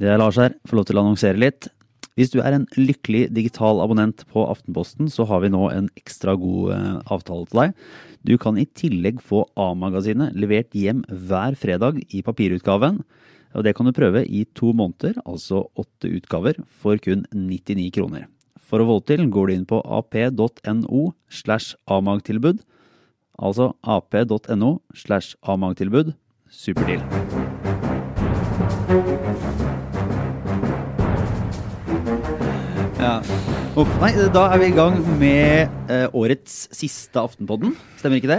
Det er Lars her. Får lov til å annonsere litt. Hvis du er en lykkelig digital abonnent på Aftenposten, så har vi nå en ekstra god eh, avtale til deg. Du kan i tillegg få A-magasinet levert hjem hver fredag i papirutgaven. Og det kan du prøve i to måneder, altså åtte utgaver, for kun 99 kroner. For å få det til går du inn på ap.no slash amagtilbud. Altså ap.no slash amagtilbud. Superdeal. Ja. Uff, nei, da er vi i gang med eh, årets siste Aftenpodden. Stemmer ikke det?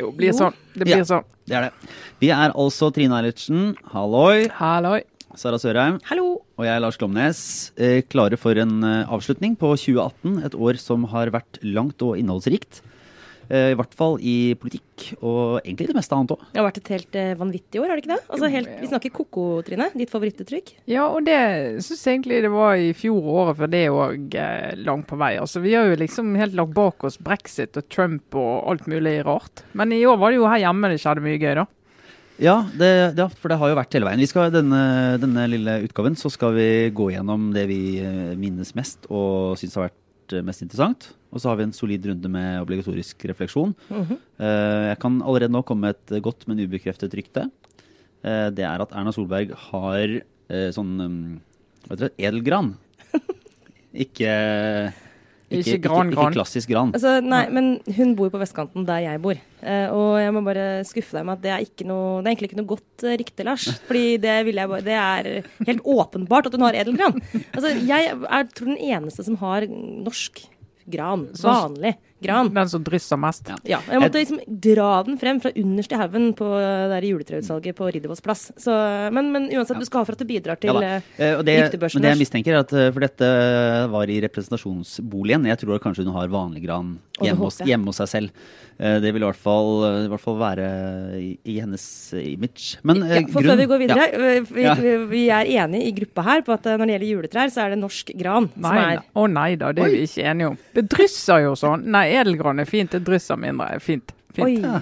Jo, blir sånn. Det blir Ja. sånn. Det er det. Vi er altså Trine Eilertsen, halloi. Halloi. Sara Sørheim. Hallo! Og jeg er Lars Glomnes. Eh, klare for en eh, avslutning på 2018. Et år som har vært langt og innholdsrikt. Eh, I hvert fall i politikk, og egentlig det meste annet òg. Det har vært et helt eh, vanvittig år, har det ikke det? Altså helt, Vi snakker koko, Trine. Ditt favorittuttrykk. Ja, og det syns jeg egentlig det var i fjor og året før det òg eh, langt på vei. Altså, Vi har jo liksom helt lagt bak oss brexit og Trump og alt mulig rart. Men i år var det jo her hjemme det skjedde mye gøy, da. Ja, det, ja, for det har jo vært hele veien. Vi skal, denne, denne lille utgaven så skal vi gå gjennom det vi minnes mest og syns har vært eh, mest interessant. Og så har vi en solid runde med obligatorisk refleksjon. Eh, Jeg kan allerede nå komme med et godt, men ubekreftet rykte. Eh, Det er at Erna Solberg har eh, sånn um, hva heter det, edelgran. Ikke Ikke ikke, gran, ikke, ikke klassisk gran. Altså, nei, men hun bor på vestkanten der jeg bor. Eh, og jeg må bare skuffe deg med at det er, ikke noe, det er egentlig ikke noe godt eh, rykte, Lars. Fordi det, vil jeg bare, det er helt åpenbart at hun har edelgran. Altså, jeg er tror den eneste som har norsk gran. Sånn- Vanlig gran. Den som drysser mest. Ja. Ja, jeg måtte liksom dra den frem fra underst i haugen på der juletreutsalget på Riddervolls plass. Så, men, men uansett, du skal ha for at det bidrar til Ja eh, Eh, og det, ryktebørsen men det jeg mistenker, er at eh, for dette var i representasjonsboligen. Jeg tror kanskje hun har vanlig gran hjemme hos, hjemme hos seg selv. Eh, Det vil i hvert fall, i hvert fall være i, i hennes image. Men eh, Ja, for grunn- før vi går videre, Ja. eh, vi, vi, vi er enige i gruppa her på at eh, når det gjelder juletrær, så er det norsk gran som er å nei da, det er vi ikke enige om. Det drysser jo sånn. Nei, edelgran er fint, det drysser mindre. Fint. fint. Oi. Ja.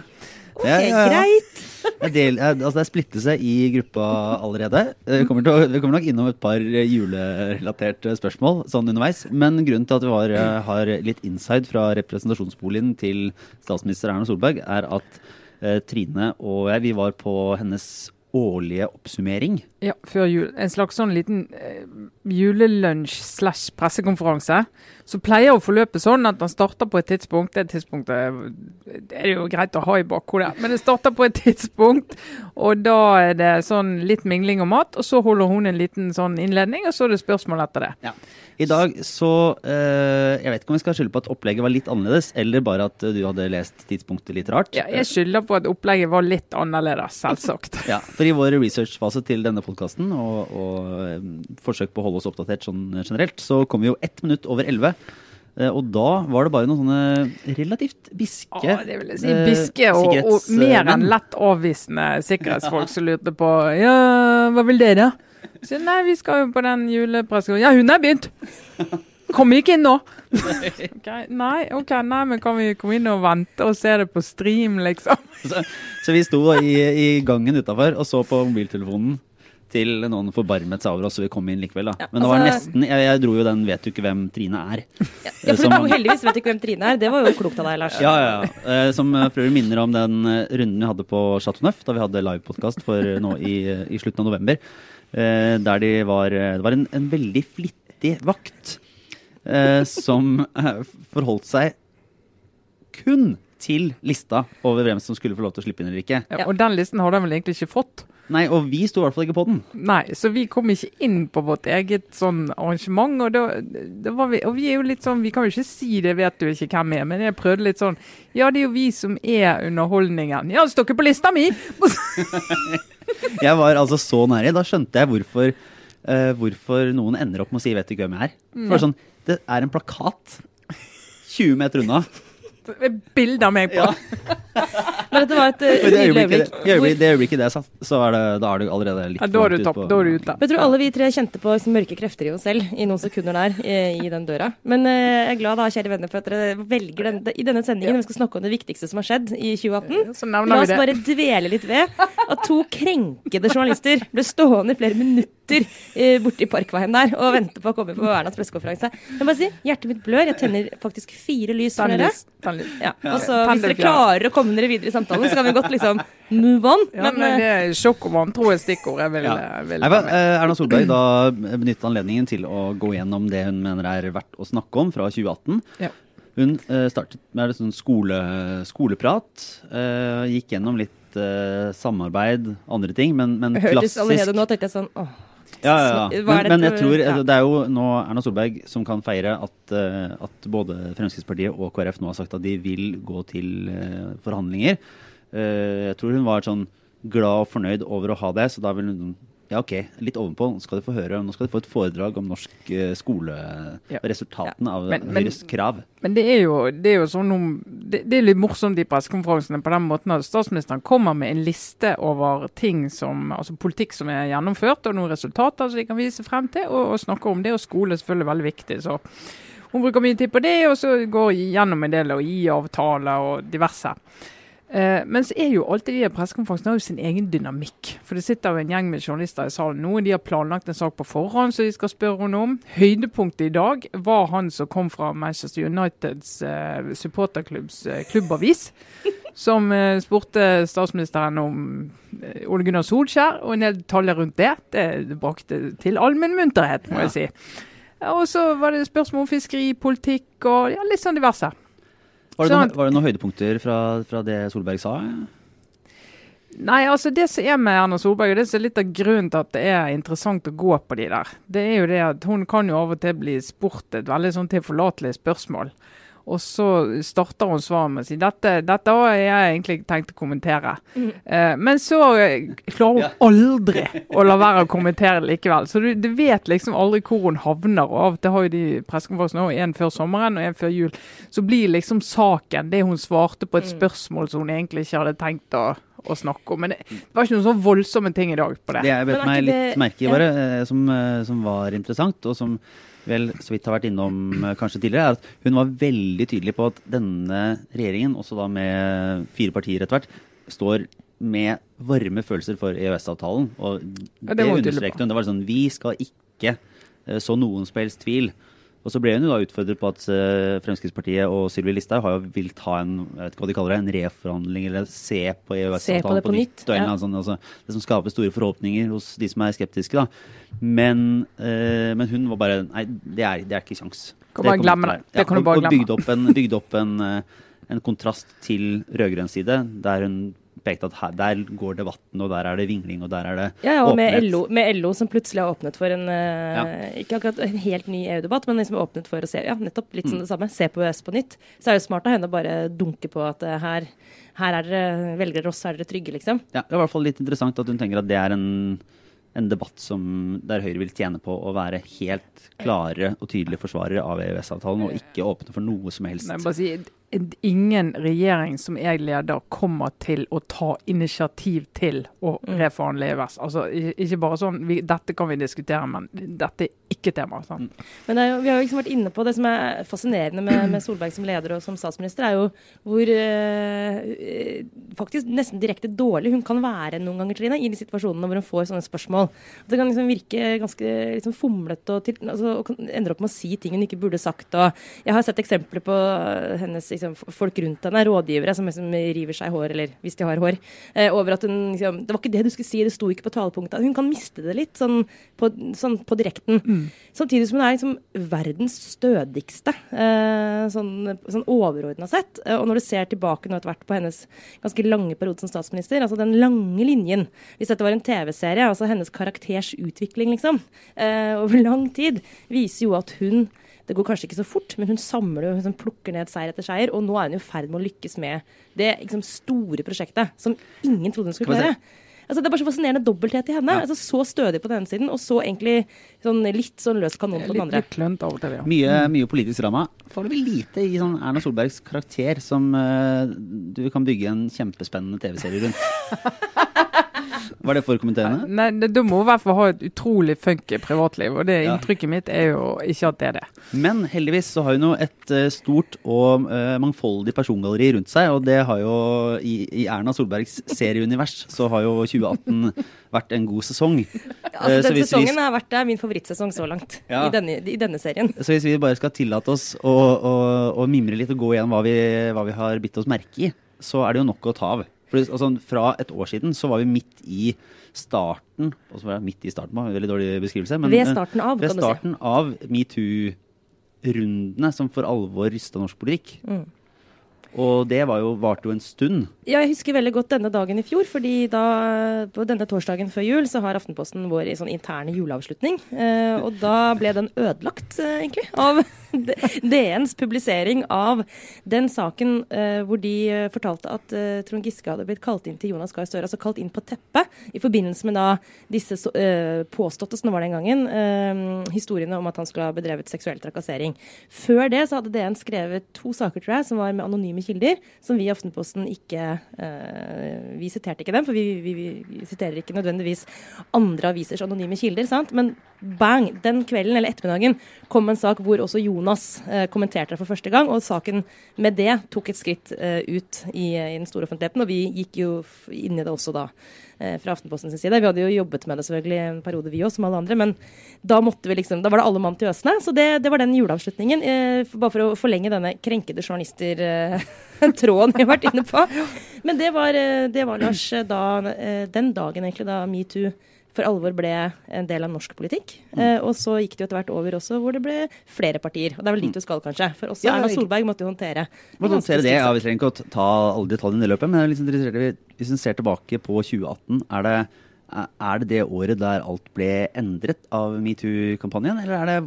OK, greit. Del, eh, altså det er splittelse i gruppa allerede. Eh, Vi kommer, til, vi kommer nok innom et par eh, julerelaterte spørsmål sånn underveis. Men grunnen til at vi har, har litt inside fra representasjonsboligen til statsminister Erna Solberg, er at eh, Trine og jeg vi var på hennes årlige oppsummering. Ja, før jul. En slags sånn liten eh, julelunsj slash pressekonferanse. Så pleier å forløpe sånn at den starter på et tidspunkt. Det tidspunktet det er jo greit å ha i bakhodet, men det starter på et tidspunkt. Og da er det sånn litt mingling og mat, og så holder hun en liten sånn innledning, og så er det spørsmål etter det. Ja. I dag så eh, Jeg vet ikke om jeg skal skylde på at opplegget var litt annerledes, eller bare at eh, du hadde lest tidspunktet litt rart. Ja, jeg skylder på at opplegget var litt annerledes, selvsagt. Ja, for i vår researchfase til denne podkasten og, og eh, forsøk på å holde oss oppdatert sånn generelt, så kom vi jo ett minutt over elleve. Eh, Og da var det bare noen sånne relativt biske Ja, det vil jeg si. eh, Biske og, og mer enn lett avvisende sikkerhetsfolk som lurte på Ja, hva vil dere? Så, nei, vi skal jo på den julepressekonferansen. Ja, hun er begynt! Kom ikke inn nå! okay, nei, ok, nei, men kan vi komme inn og vente og se det på stream, liksom? Så, så vi sto i, i gangen utafor og så på mobiltelefonen til noen forbarmet seg over oss, så vi kom inn likevel. da. Ja, Men det var altså- nesten Jeg, jeg dro jo den 'vet du ikke hvem Trine er'. Ja, for Som- du, heldigvis vet du ikke hvem Trine er. Det var jo klokt av deg, Lars. Ja, ja, ja. Eh, Som prøver øvrig minner om den eh, runden vi hadde på Chateau Neuf, da vi hadde livepodkast for eh, nå i, eh, i slutten av november. eh, Der de var, eh, det var en, en veldig flittig vakt eh, som eh, forholdt seg kun til lista over hvem som skulle få lov til å slippe inn eller ikke. Ja, og den listen har de vel egentlig ikke fått. Nei, og vi sto i hvert fall ikke på den. Nei, så vi kom ikke inn på vårt eget sånn arrangement. Og, da, da var vi, og vi er jo litt sånn, vi kan jo ikke si det, vet du ikke hvem er, men jeg prøvde litt sånn Ja, det er jo vi som er underholdningen. Ja, står ikke på lista mi! Jeg var altså så nære. Da skjønte jeg hvorfor, uh, hvorfor noen ender opp med å si 'vet du ikke hvem jeg er'. For det, er sånn, det er en plakat 20 meter unna. Bilde av meg på. Men dette var et uh, det nydelig øyeblikk. i øyeblikket, det øyeblikket det er satt, så er det, da er du allerede litt Ja, da er du topp. ut på- Da er du ute. Jeg tror alle vi tre kjente på liksom, mørke krefter i oss selv i noen sekunder der i, i den døra. Men uh, jeg er glad da, kjære venner, for at dere velger den, i denne sendingen ja. vi skal snakke om det viktigste som har skjedd i 2018. Så La oss vi det. bare dvele litt ved at to krenkede journalister ble stående i flere minutter uh, borte i Parkveien der og vente på å komme på Ernas pressekonferanse. Jeg må bare si, hjertet mitt blør. Jeg tenner faktisk fire lys for dere. Ja. Og så hvis dere klarer å komme dere videre i samtalen, så kan vi godt liksom move on. Ja, men, Men, eh, det er sjokk og vantro er stikkord jeg vil, Ja. vil Nei, men, eh, Erna Solberg da benyttet anledningen til å gå gjennom det hun mener er verdt å snakke om fra 2018. Ja. Hun eh, startet med sånn skole, skoleprat. eh, gikk gjennom litt eh, samarbeid, andre ting, men, men jeg hørtes allerede nå, tenkte jeg sånn åh, Ja, ja, Men, men jeg tror Ja. det er jo nå Erna Solberg som kan feire at, eh, at både Fremskrittspartiet og KrF nå har sagt at de vil gå til eh, forhandlinger. Eh, jeg tror hun var sånn glad og fornøyd over å ha det, så da vil hun ja, ok, litt ovenpå. Nå skal du få høre, nå skal du få et foredrag om norsk eh, skole Ja. resultatene ja. av Men- men- krav. Men det er jo, det er jo sånn om, det, det er litt morsomt i pressekonferansene på den måten at statsministeren kommer med en liste over ting som, altså politikk som er gjennomført, og noen resultater som de kan vise frem til, og, og snakker om det. Og skole er selvfølgelig veldig viktig. så Hun bruker mye tid på det, og så går gjennom en del og gi avtaler og diverse. Eh, men så er jo alltid de pressekonferansene har jo sin egen dynamikk. For det sitter jo en gjeng med journalister i salen nå. De har planlagt en sak på forhånd som de skal spørre henne om. Høydepunktet i dag var han som kom fra Manchester Uniteds eh, supporterklubbs eh, klubbavis. Som eh, spurte statsministeren om eh, Ole Gunnar Solskjær, og en del detaljer rundt det. Det brakte til allmenn munterhet, må jeg si. Og så var det spørsmål om fiskeripolitikk og ja, litt sånn diverse. Var det, noen, var det noen høydepunkter fra, fra det Solberg sa? Nei, altså det som er med Erna Solberg, og det som er litt av grunnen til at det er interessant å gå på de der, det er jo det at hun kan jo av og til bli spurt et veldig sånn tilforlatelig spørsmål. Og så starter hun svaret med å si dette, dette har jeg egentlig tenkt å kommentere. Eh, men så klarer hun Ja. aldri å la være å kommentere likevel. Så du, du vet liksom aldri hvor hun havner. Og av og til har jo de pressekonferansene også en før sommeren og en før jul. Så blir liksom saken det hun svarte på et spørsmål som hun egentlig ikke hadde tenkt å, å snakke om. Men det, var ikke noen så voldsomme ting i dag på det. Det jeg bet meg litt merke i, bare, eh, som, eh, som var interessant, og som vel så vidt har vært innom eh, kanskje tidligere, er at hun var veldig tydelig på at denne regjeringen, også da med fire partier etter hvert, står med varme følelser for EØS-avtalen. Og Ja, det understrekte hun. Det var sånn Vi skal ikke eh, så noen som helst tvil. Og så ble hun jo da utfordret på at eh, Fremskrittspartiet og Sylvi Listhaug har jo vilt ha en jeg vet ikke hva de kaller det, en reforhandling, eller se på EØS-avtalen det på nytt, og en eller annen sånn, altså, det som skaper store forhåpninger hos de som er skeptiske. da. Men, eh, men hun var bare Nei, det er, det er ikke kjangs. Kan glemme til det. kan du bare bare og glemme. bygde opp en, bygde opp en, eh, en kontrast til rød-grønn side, der hun pekte at her, der går debatten, og der er det vingling, og der er det Ja, ja, og med åpenhet. LO, med LO som plutselig har åpnet for en ja. Ikke akkurat en helt ny EU-debatt, men liksom åpnet for å se ja, nettopp litt Mm. som det samme. Se på EØS på nytt. Så er det smart av henne å bare dunke på at eh, her, her er dere velger dere oss, er dere trygge, liksom. Ja, det er i hvert fall litt interessant at hun tenker at det er en, en debatt som, der Høyre vil tjene på å være helt klare og tydelige forsvarere av EØS-avtalen, og ikke åpne for noe som helst. Nei, bare si, ingen regjering som jeg leder kommer til å ta initiativ til å reforhandle EØS. Altså, ikke bare sånn vi, Dette kan vi diskutere, men dette er ikke tema. Sant? Men det er jo, vi har jo liksom vært inne på det som er fascinerende med, med Solberg som leder og som statsminister, er jo hvor øh, faktisk nesten direkte dårlig hun kan være noen ganger, Trine, i de situasjonene hvor hun får sånne spørsmål. Det kan liksom virke ganske liksom fomlete og, til, altså, og ender opp med å si ting hun ikke burde sagt. Og jeg har sett eksempler på hennes liksom, folk rundt henne, rådgivere som liksom river seg i hår, eller hvis de har hår, eh, over at hun liksom Det var ikke det du skulle si, det sto ikke på talepunktet. Hun kan miste det litt sånn på, sånn på direkten. Samtidig som hun er liksom verdens stødigste, eh, sånn, sånn overordna sett. Eh, og når du ser tilbake nå etter hvert på hennes ganske lange periode som statsminister, altså den lange linjen Hvis dette var en TV-serie, altså hennes karakters utvikling, liksom, eh, over lang tid, viser jo at hun det går kanskje ikke så fort, men hun samler og liksom plukker ned seier etter seier. Og nå er hun i ferd med å lykkes med det liksom, store prosjektet som ingen trodde hun skulle klare. Altså, det er bare så fascinerende dobbelthet i henne. Ja. Altså, så stødig på den ene siden, og så egentlig sånn litt sånn løs kanon på den andre. litt klønete av og til, ja. Mye, mye politisk drama. Foreløpig lite i sånn Erna Solbergs karakter som uh, du kan bygge en kjempespennende TV-serie rundt. Var det for kommenterende? Nei, nei, Du må i hvert fall ha et utrolig funky privatliv, og det Ja. inntrykket mitt er jo ikke at det er det. Men heldigvis så har hun jo et eh, stort og eh, mangfoldig persongalleri rundt seg, og det har jo i, i Erna Solbergs serieunivers så har jo 2018 vært en god sesong. Ja, Altså, så den sesongen vi- har vært det er min favorittsesong så langt Ja. i, denne, i denne serien. Så hvis vi bare skal tillate oss å, å, å mimre litt og gå igjen hva vi, hva vi har bitt oss merke i, så er det jo nok å ta av. For, altså, fra et år siden så var vi midt i starten og så var jeg midt i starten, var en veldig dårlig beskrivelse. men, Ved eh, starten av, ved du si. starten av metoo-rundene som for alvor rysta norsk politikk. Mm. Og det var jo, varte jo en stund. Jeg husker veldig godt denne dagen i fjor, fordi da, på denne torsdagen før jul så har Aftenposten vår i sånn interne juleavslutning. Eh, og da ble den ødelagt, eh, egentlig, av DNs publisering av den saken eh, hvor de eh, fortalte at eh, Trond Giske hadde blitt kalt inn til Jonas Gahr Støre, altså kalt inn på teppet, i forbindelse med da disse så, eh, påståtte, som det var den gangen, historiene om at han skulle ha bedrevet seksuell trakassering. Før det så hadde DN skrevet to saker, tror jeg, som var med anonyme kilder, som vi i Aftenposten ikke Vi siterte ikke dem, for vi, vi, vi siterer ikke nødvendigvis andre avisers anonyme kilder, sant? Men bang! Den kvelden eller ettermiddagen kom en sak hvor også Jonas eh, kommenterte det for første gang, og saken med det tok et skritt eh, ut i, i den store offentligheten, og vi gikk jo inn i det også da eh, fra Aftenposten sin side. Vi hadde jo jobbet med det selvfølgelig en periode, vi òg, som alle andre. Men da liksom, da var det alle mann til øsene. Så det, det var den juleavslutningen. Eh, bare for å forlenge denne krenkede journalister-tråden vi har vært inne på. Men det var, eh, det var Lars, eh, da, eh, den dagen egentlig da metoo for alvor ble en del av norsk politikk. Eh, og så gikk det jo etter hvert over også, hvor det ble flere partier. Og det er vel dit du skal, kanskje. For også Ja, Erna Solberg måtte jo håndtere Måtte håndtere det, ja. Vi trenger ikke å ta alle detaljene i løpet, men er interessert hvis en ser tilbake på 2018, er det, er det det året der alt ble endret av metoo-kampanjen, eller er det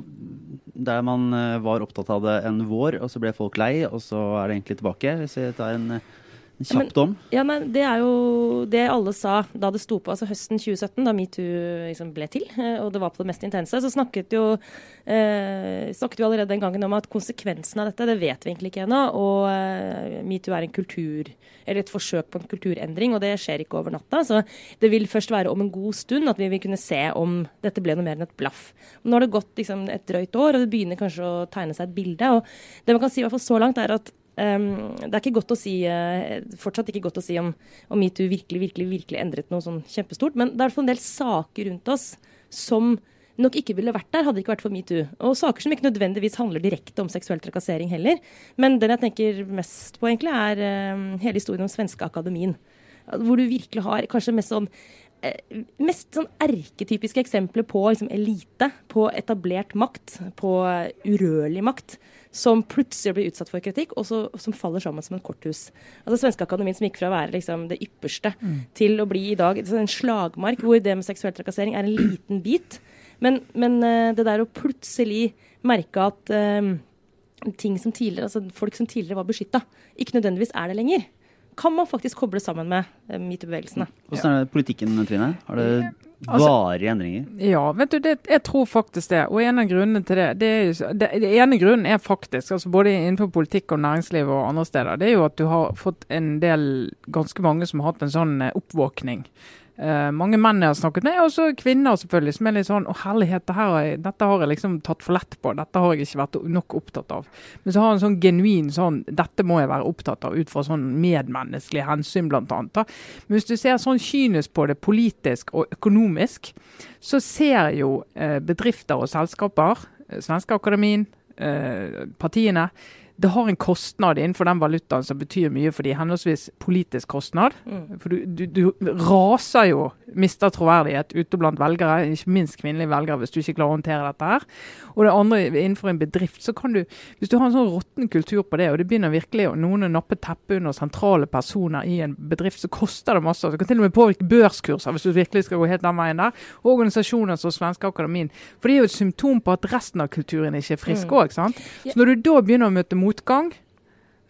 der man eh, var opptatt av det en vår, og så ble folk lei, og så er det egentlig tilbake? Hvis jeg tar en, Ja, men- Ja, nei, Det er jo det alle sa da det sto på, altså høsten 2017, da metoo liksom ble til, eh, og det var på det mest intense. Så snakket jo, eh, snakket jo allerede den gangen om at konsekvensen av dette, det vet vi egentlig ikke ennå. Og eh, metoo er en kultur, eller et forsøk på en kulturendring, og det skjer ikke over natta. Så det vil først være om en god stund at vi vil kunne se om dette ble noe mer enn et blaff. Nå har det gått liksom, et drøyt år, og det begynner kanskje å tegne seg et bilde. og Det man kan si i hvert fall så langt, er at Um, det er ikke godt å si, uh, fortsatt ikke godt å si om, om metoo virkelig, virkelig, virkelig endret noe sånn kjempestort, men det er en del saker rundt oss som nok ikke ville vært der hadde det ikke vært for metoo. Og saker som ikke nødvendigvis handler direkte om seksuell trakassering heller. Men den jeg tenker mest på, egentlig, er uh, hele historien om Svenske Akademien. Hvor du virkelig har kanskje mest sånn mest sånn erketypiske eksempler på liksom, elite, på etablert makt, på urørlig makt, som plutselig blir utsatt for kritikk, og så, som faller sammen som en korthus. Altså Svenske Akademien som gikk fra å være liksom, det ypperste til å bli i dag en slagmark, hvor det med seksuell trakassering er en liten bit. Men, men eh, det der å plutselig merke at um, ting som tidligere, altså folk som tidligere var beskytta, ikke nødvendigvis er det lenger, kan man faktisk koble sammen med eh, metoo-bevegelsene. Hvordan er det politikken, Trine? Har det Altså- varige endringer? Ja, vet du, det, jeg tror faktisk det. Og en av grunnene til det Det, er jo, det, det ene grunnen er faktisk, altså både innenfor politikk og næringsliv og andre steder, det er jo at du har fått en del, ganske mange som har hatt en sånn eh, oppvåkning. Eh, mange menn jeg har snakket med, og så kvinner selvfølgelig, som er litt sånn Å, herlighet, det har dette har jeg liksom tatt for lett på. Dette har jeg ikke vært nok opptatt av. Men så har en sånn genuin sånn Dette må jeg være opptatt av ut fra sånn medmenneskelig hensyn, blant annet. Men hvis du ser sånn kynisk på det politisk og økonomisk, så ser jo uh, bedrifter og selskaper, eh, Svenske Akademien, eh, partiene, det har en kostnad innenfor den valutaen som betyr mye for de, henholdsvis politisk kostnad. Mm. For du, du, du raser jo, mister troverdighet ute blant velgere, ikke minst kvinnelige velgere, hvis du ikke klarer å håndtere dette her. Og det andre, innenfor en bedrift, så kan du, hvis du har en sånn råtten kultur på det, og det begynner virkelig å noen nappe teppet under sentrale personer i en bedrift, så koster det masse. Det kan til og med påvirke børskurser, hvis du virkelig skal gå helt den veien der. Og organisasjoner som Svenske Akademien. For det er jo et symptom på at resten av kulturen ikke er frisk Mm. òg, sant. Så når du da begynner å møte motgang,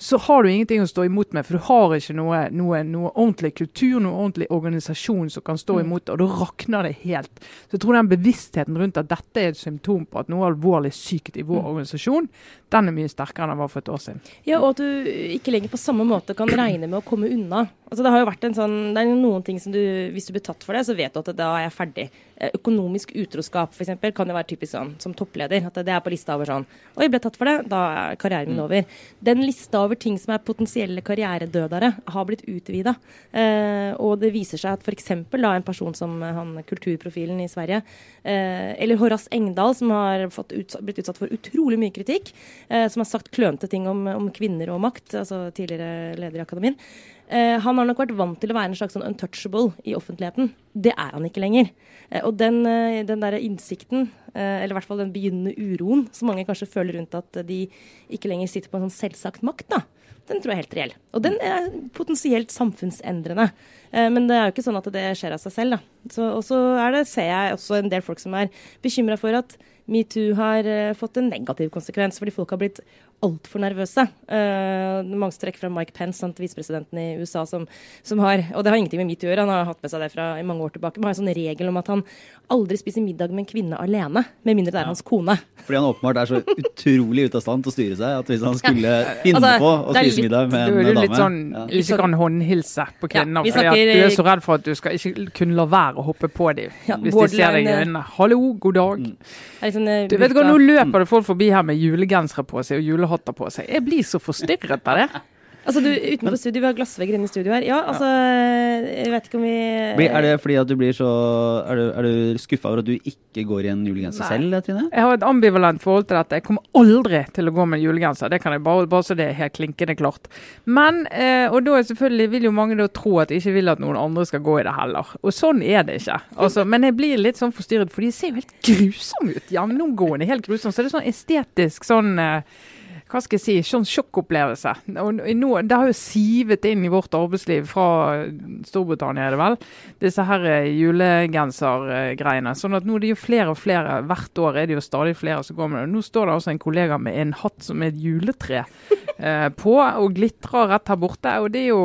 så har du ingenting å stå imot med. For du har ikke noe, noe, noe ordentlig kultur, noe ordentlig organisasjon som kan stå Mm. imot det. Og da rakner det helt. Så jeg tror den bevisstheten rundt at dette er et symptom på at noe alvorlig sykt i Mm. vår organisasjon, den er mye sterkere enn den var for et år siden. Ja, og at du ikke lenger på samme måte kan regne med å komme unna. Altså, det har jo vært en sånn, det er noen ting som du, Hvis du blir tatt for det, så vet du at da er jeg ferdig. Eh, Økonomisk utroskap eksempel, kan jo være typisk sånn som toppleder. At det er på lista over sånn Oi, ble tatt for det, da er karrieren min over. Den lista over ting som er potensielle karrieredødere, har blitt utvida. Eh, og det viser seg at f.eks. en person som eh, han kulturprofilen i Sverige, eh, eller Horace Engdahl, som har fått utsatt, blitt utsatt for utrolig mye kritikk, eh, som har sagt klønete ting om, om kvinner og makt, altså tidligere leder i akademien. Eh, han har nok vært vant til å være en slags sånn untouchable i offentligheten. Det er han ikke lenger. Eh, og den, eh, den der innsikten, eh, eller i hvert fall den begynnende uroen som mange kanskje føler rundt at de ikke lenger sitter på en sånn selvsagt makt, da, den tror jeg er helt reell. Og den er potensielt samfunnsendrende. Eh, men det er jo ikke sånn at det skjer av seg selv, da. Så, og så er ser jeg også en del folk som er bekymra for at metoo har eh, fått en negativ konsekvens, fordi folk har blitt altfor nervøse. Uh, mange trekker fra Mike Pence, sant, visepresidenten i USA, som, som har Og det har ingenting med mitt å gjøre, han har hatt med seg det fra i mange år tilbake. Men har en sånn regel om at han aldri spiser middag med en kvinne alene, med mindre det er Ja. hans kone. Fordi han åpenbart er så utrolig ute av stand til å styre seg at hvis han skulle finne Altså, på å spise litt- middag med en dame litt sånn ja. ikke kan håndhilse på kvinner. vi fordi at du er så redd for at du skal ikke kunne la være å hoppe på dem. Ja, hvis de ser deg i øynene. 'Hallo, god dag'. Mm. Liksom, Du vet hva, Nå løper det folk forbi her med julegensere på seg og julehatter på seg. Jeg blir så forstyrret av det. Altså, du, utenfor studio, vi har glassvegger inne i studio her. Ja, altså Jeg vet ikke om vi Er det fordi at du blir så Er du, er du skuffa over at du ikke går i en julegenser selv, Trine? Jeg har et ambivalent forhold til dette. Jeg kommer aldri til å gå med julegenser. Det kan jeg bare, bare så det er helt klinkende klart. Men, eh, og da er selvfølgelig vil jo mange da tro at jeg ikke vil at noen andre skal gå i det heller. Og sånn er det ikke. Altså, men jeg blir litt sånn forstyrret, for de ser jo helt grusomme ut. Gjennomgående helt grusomme. Så det er sånn estetisk sånn eh, hva skal jeg si, sånn sjokkopplevelse. Det har jo sivet inn i vårt arbeidsliv fra Storbritannia, er det vel, disse her eh, julegensergreiene. Sånn at nå er det jo flere og flere, hvert år er det jo stadig flere som går med det. Nå står det altså en kollega med en hatt som er et juletre eh, på, og glitrer rett her borte. Og det er jo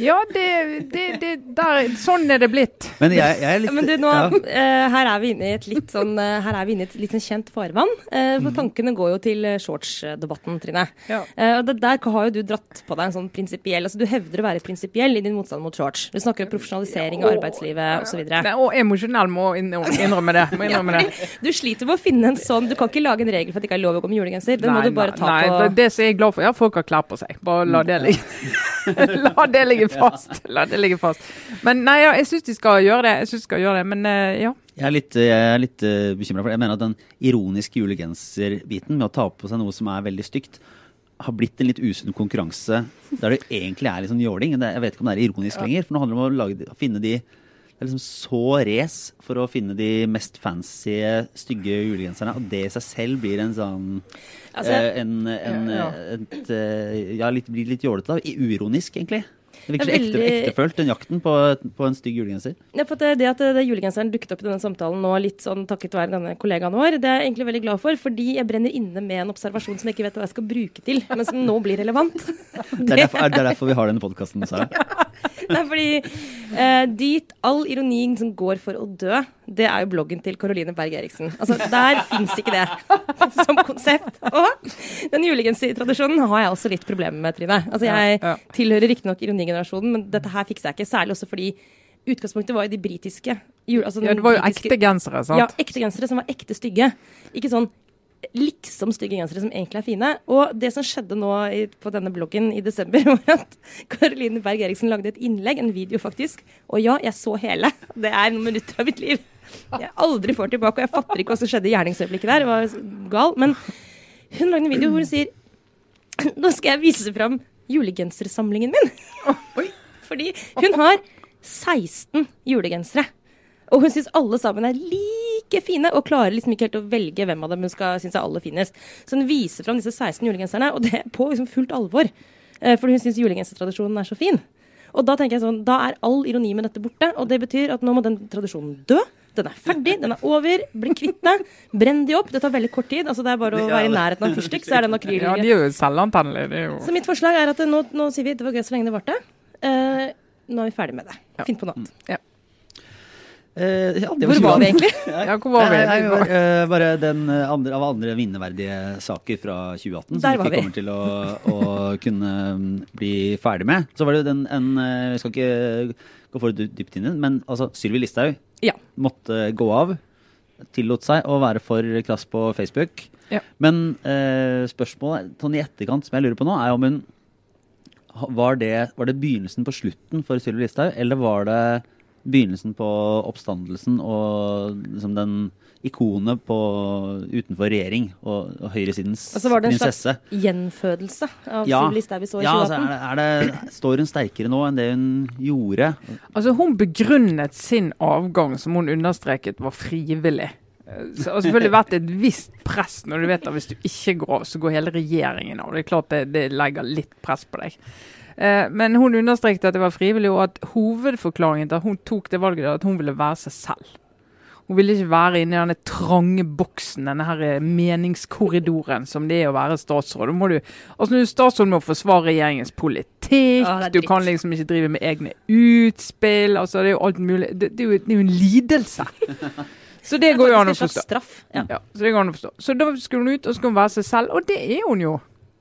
Ja, det, det, det der, Sånn er det blitt. Men jeg, jeg er litt men du, nå, ja. uh, her er vi inne i et litt sånn uh, Her er vi inne i et litt sånn kjent farvann. Uh, for tankene går jo til shortsdebatten, Trine. Ja. Eh, og det der har jo du dratt på deg en sånn prinsipiell altså Du hevder å være prinsipiell i din motstand mot shorts. Du snakker om profesjonalisering av arbeidslivet osv. Nei, Og emosjonell må innrømme det. Må innrømme det. Du sliter med å finne en sånn Du kan ikke lage en regel for at det ikke er lov å gå med julegenser. Den må du bare ta nei, på nei, Det det som jeg er glad for, ja, folk har klær på seg. Bare la det ligge. la det ligge fast. La det ligge fast. Men nei, ja, jeg syns de skal gjøre det. Jeg synes de skal gjøre det, Men eh, ja. Jeg er litt, jeg er litt uh, bekymra for det. Jeg mener at den ironiske julegenserbiten med å ta på seg noe som er veldig stygt, har blitt en litt usunn konkurranse der det egentlig er litt sånn jåling. Jeg vet ikke om det er ironisk lenger, for nå handler det om å lage, å finne de det er liksom så race for å finne de mest fancy, stygge julegenserne. Og det i seg selv blir en sånn Altså, eh, en, en, Ja, et, eh, ja, litt, blir litt jålete. Uironisk, egentlig. Det virker så er ekte, ektefølt, den jakten på, på en stygg julegenser. Ja, for det, det at det, det julegenseren dukket opp i denne samtalen nå, litt sånn takket være denne kollegaen vår, det er jeg egentlig veldig glad for, fordi jeg brenner inne med en observasjon som jeg ikke vet hva jeg skal bruke til, men som nå blir relevant. Det er derfor, det er derfor vi har denne podkasten, Sara. Nei, fordi eh, dit all ironi som går for å dø, det er jo bloggen til Caroline Berg Eriksen. Altså, der fins ikke det som konsept. Og den julegensertradisjonen har jeg også litt problemer med, Trine. Altså, jeg Ja, ja. tilhører riktignok ironigenerasjonen, men dette her fikser jeg ikke. Særlig også fordi utgangspunktet var jo de britiske jul, altså ja. Det var jo britiske- ekte gensere, sant? Ja, ekte gensere som var ekte stygge. Ikke sånn liksom stygge gensere som egentlig er fine. Og det som skjedde nå i, på denne bloggen i desember, var at Caroline Berg Eriksen lagde et innlegg, en video faktisk. Og ja, jeg så hele. Det er noen minutter av mitt liv jeg aldri får tilbake. Og jeg fatter ikke hva som skjedde i gjerningsøyeblikket der. Det var gal. Men hun lagde en video hvor hun sier Nå skal jeg vise fram julegensersamlingen min. Fordi hun har 16 julegensere. Og hun syns alle sammen er like fine, og klarer liksom ikke helt å velge hvem av dem hun skal synes er aller finest. Så hun viser fram disse 16 julegenserne, og det er på liksom fullt alvor. Eh, For hun syns julegensertradisjonen er så fin. Og da tenker jeg sånn, da er all ironi med dette borte, og det betyr at nå må den tradisjonen dø. Den er ferdig, den er over. Bli kvitt det. Brenn de opp. Det tar veldig kort tid. Altså, det er bare å være i nærheten av en fyrstikk, så er den akryl... Ja, de er jo selvantennlige. Det er jo Så mitt forslag er at nå, nå sier vi det var gøy så lenge det varte. Uh, nå er vi ferdig med det. Finn på noe annet. Eh, ja, det Hvor var vi egentlig? Ja, hvor var vi? Nei, nei, bare, eh, bare den eh, andre, av andre vinneverdige saker fra 2018 som vi ikke kommer til å, å kunne mm, bli ferdig med. Så var det den en Vi skal ikke gå for dy- dypt inn i den, men altså Sylvi Listhaug Ja. måtte gå av. Tillot seg å være for krass på Facebook. Ja. Men uh, spørsmålet sånn i etterkant som jeg lurer på nå, er om hun var det, var det begynnelsen på slutten for Sylvi Listhaug, eller var det begynnelsen på oppstandelsen og liksom den ikonet på, utenfor regjering og, og høyresidens Og så var det en slags gjenfødelse av Ja. Sylvi Listhaug vi så i Ja, altså, 2018. er det, er det, står hun sterkere nå enn det hun gjorde? Altså, hun begrunnet sin avgang, som hun understreket var frivillig. Så det har selvfølgelig vært et visst press når du vet at hvis du ikke går av, så går hele regjeringen av. Det er klart det, det legger litt press på deg. Eh, Men hun understreket at det var frivillig, og at hovedforklaringen til at hun tok det valget, at hun ville være seg selv. Hun ville ikke være inne i denne trange boksen, denne her eh, meningskorridoren som det er å være statsråd. Du, altså du er statsråd må forsvare regjeringens politikk, er du kan liksom ikke drive med egne utspill. altså Det er jo alt mulig. Det, det, er, jo, det er jo en lidelse. Så det går jo an å forstå. straff. Ja. Ja, så det går an å forstå. Så da skulle hun ut og skulle hun være seg selv, og det er hun jo.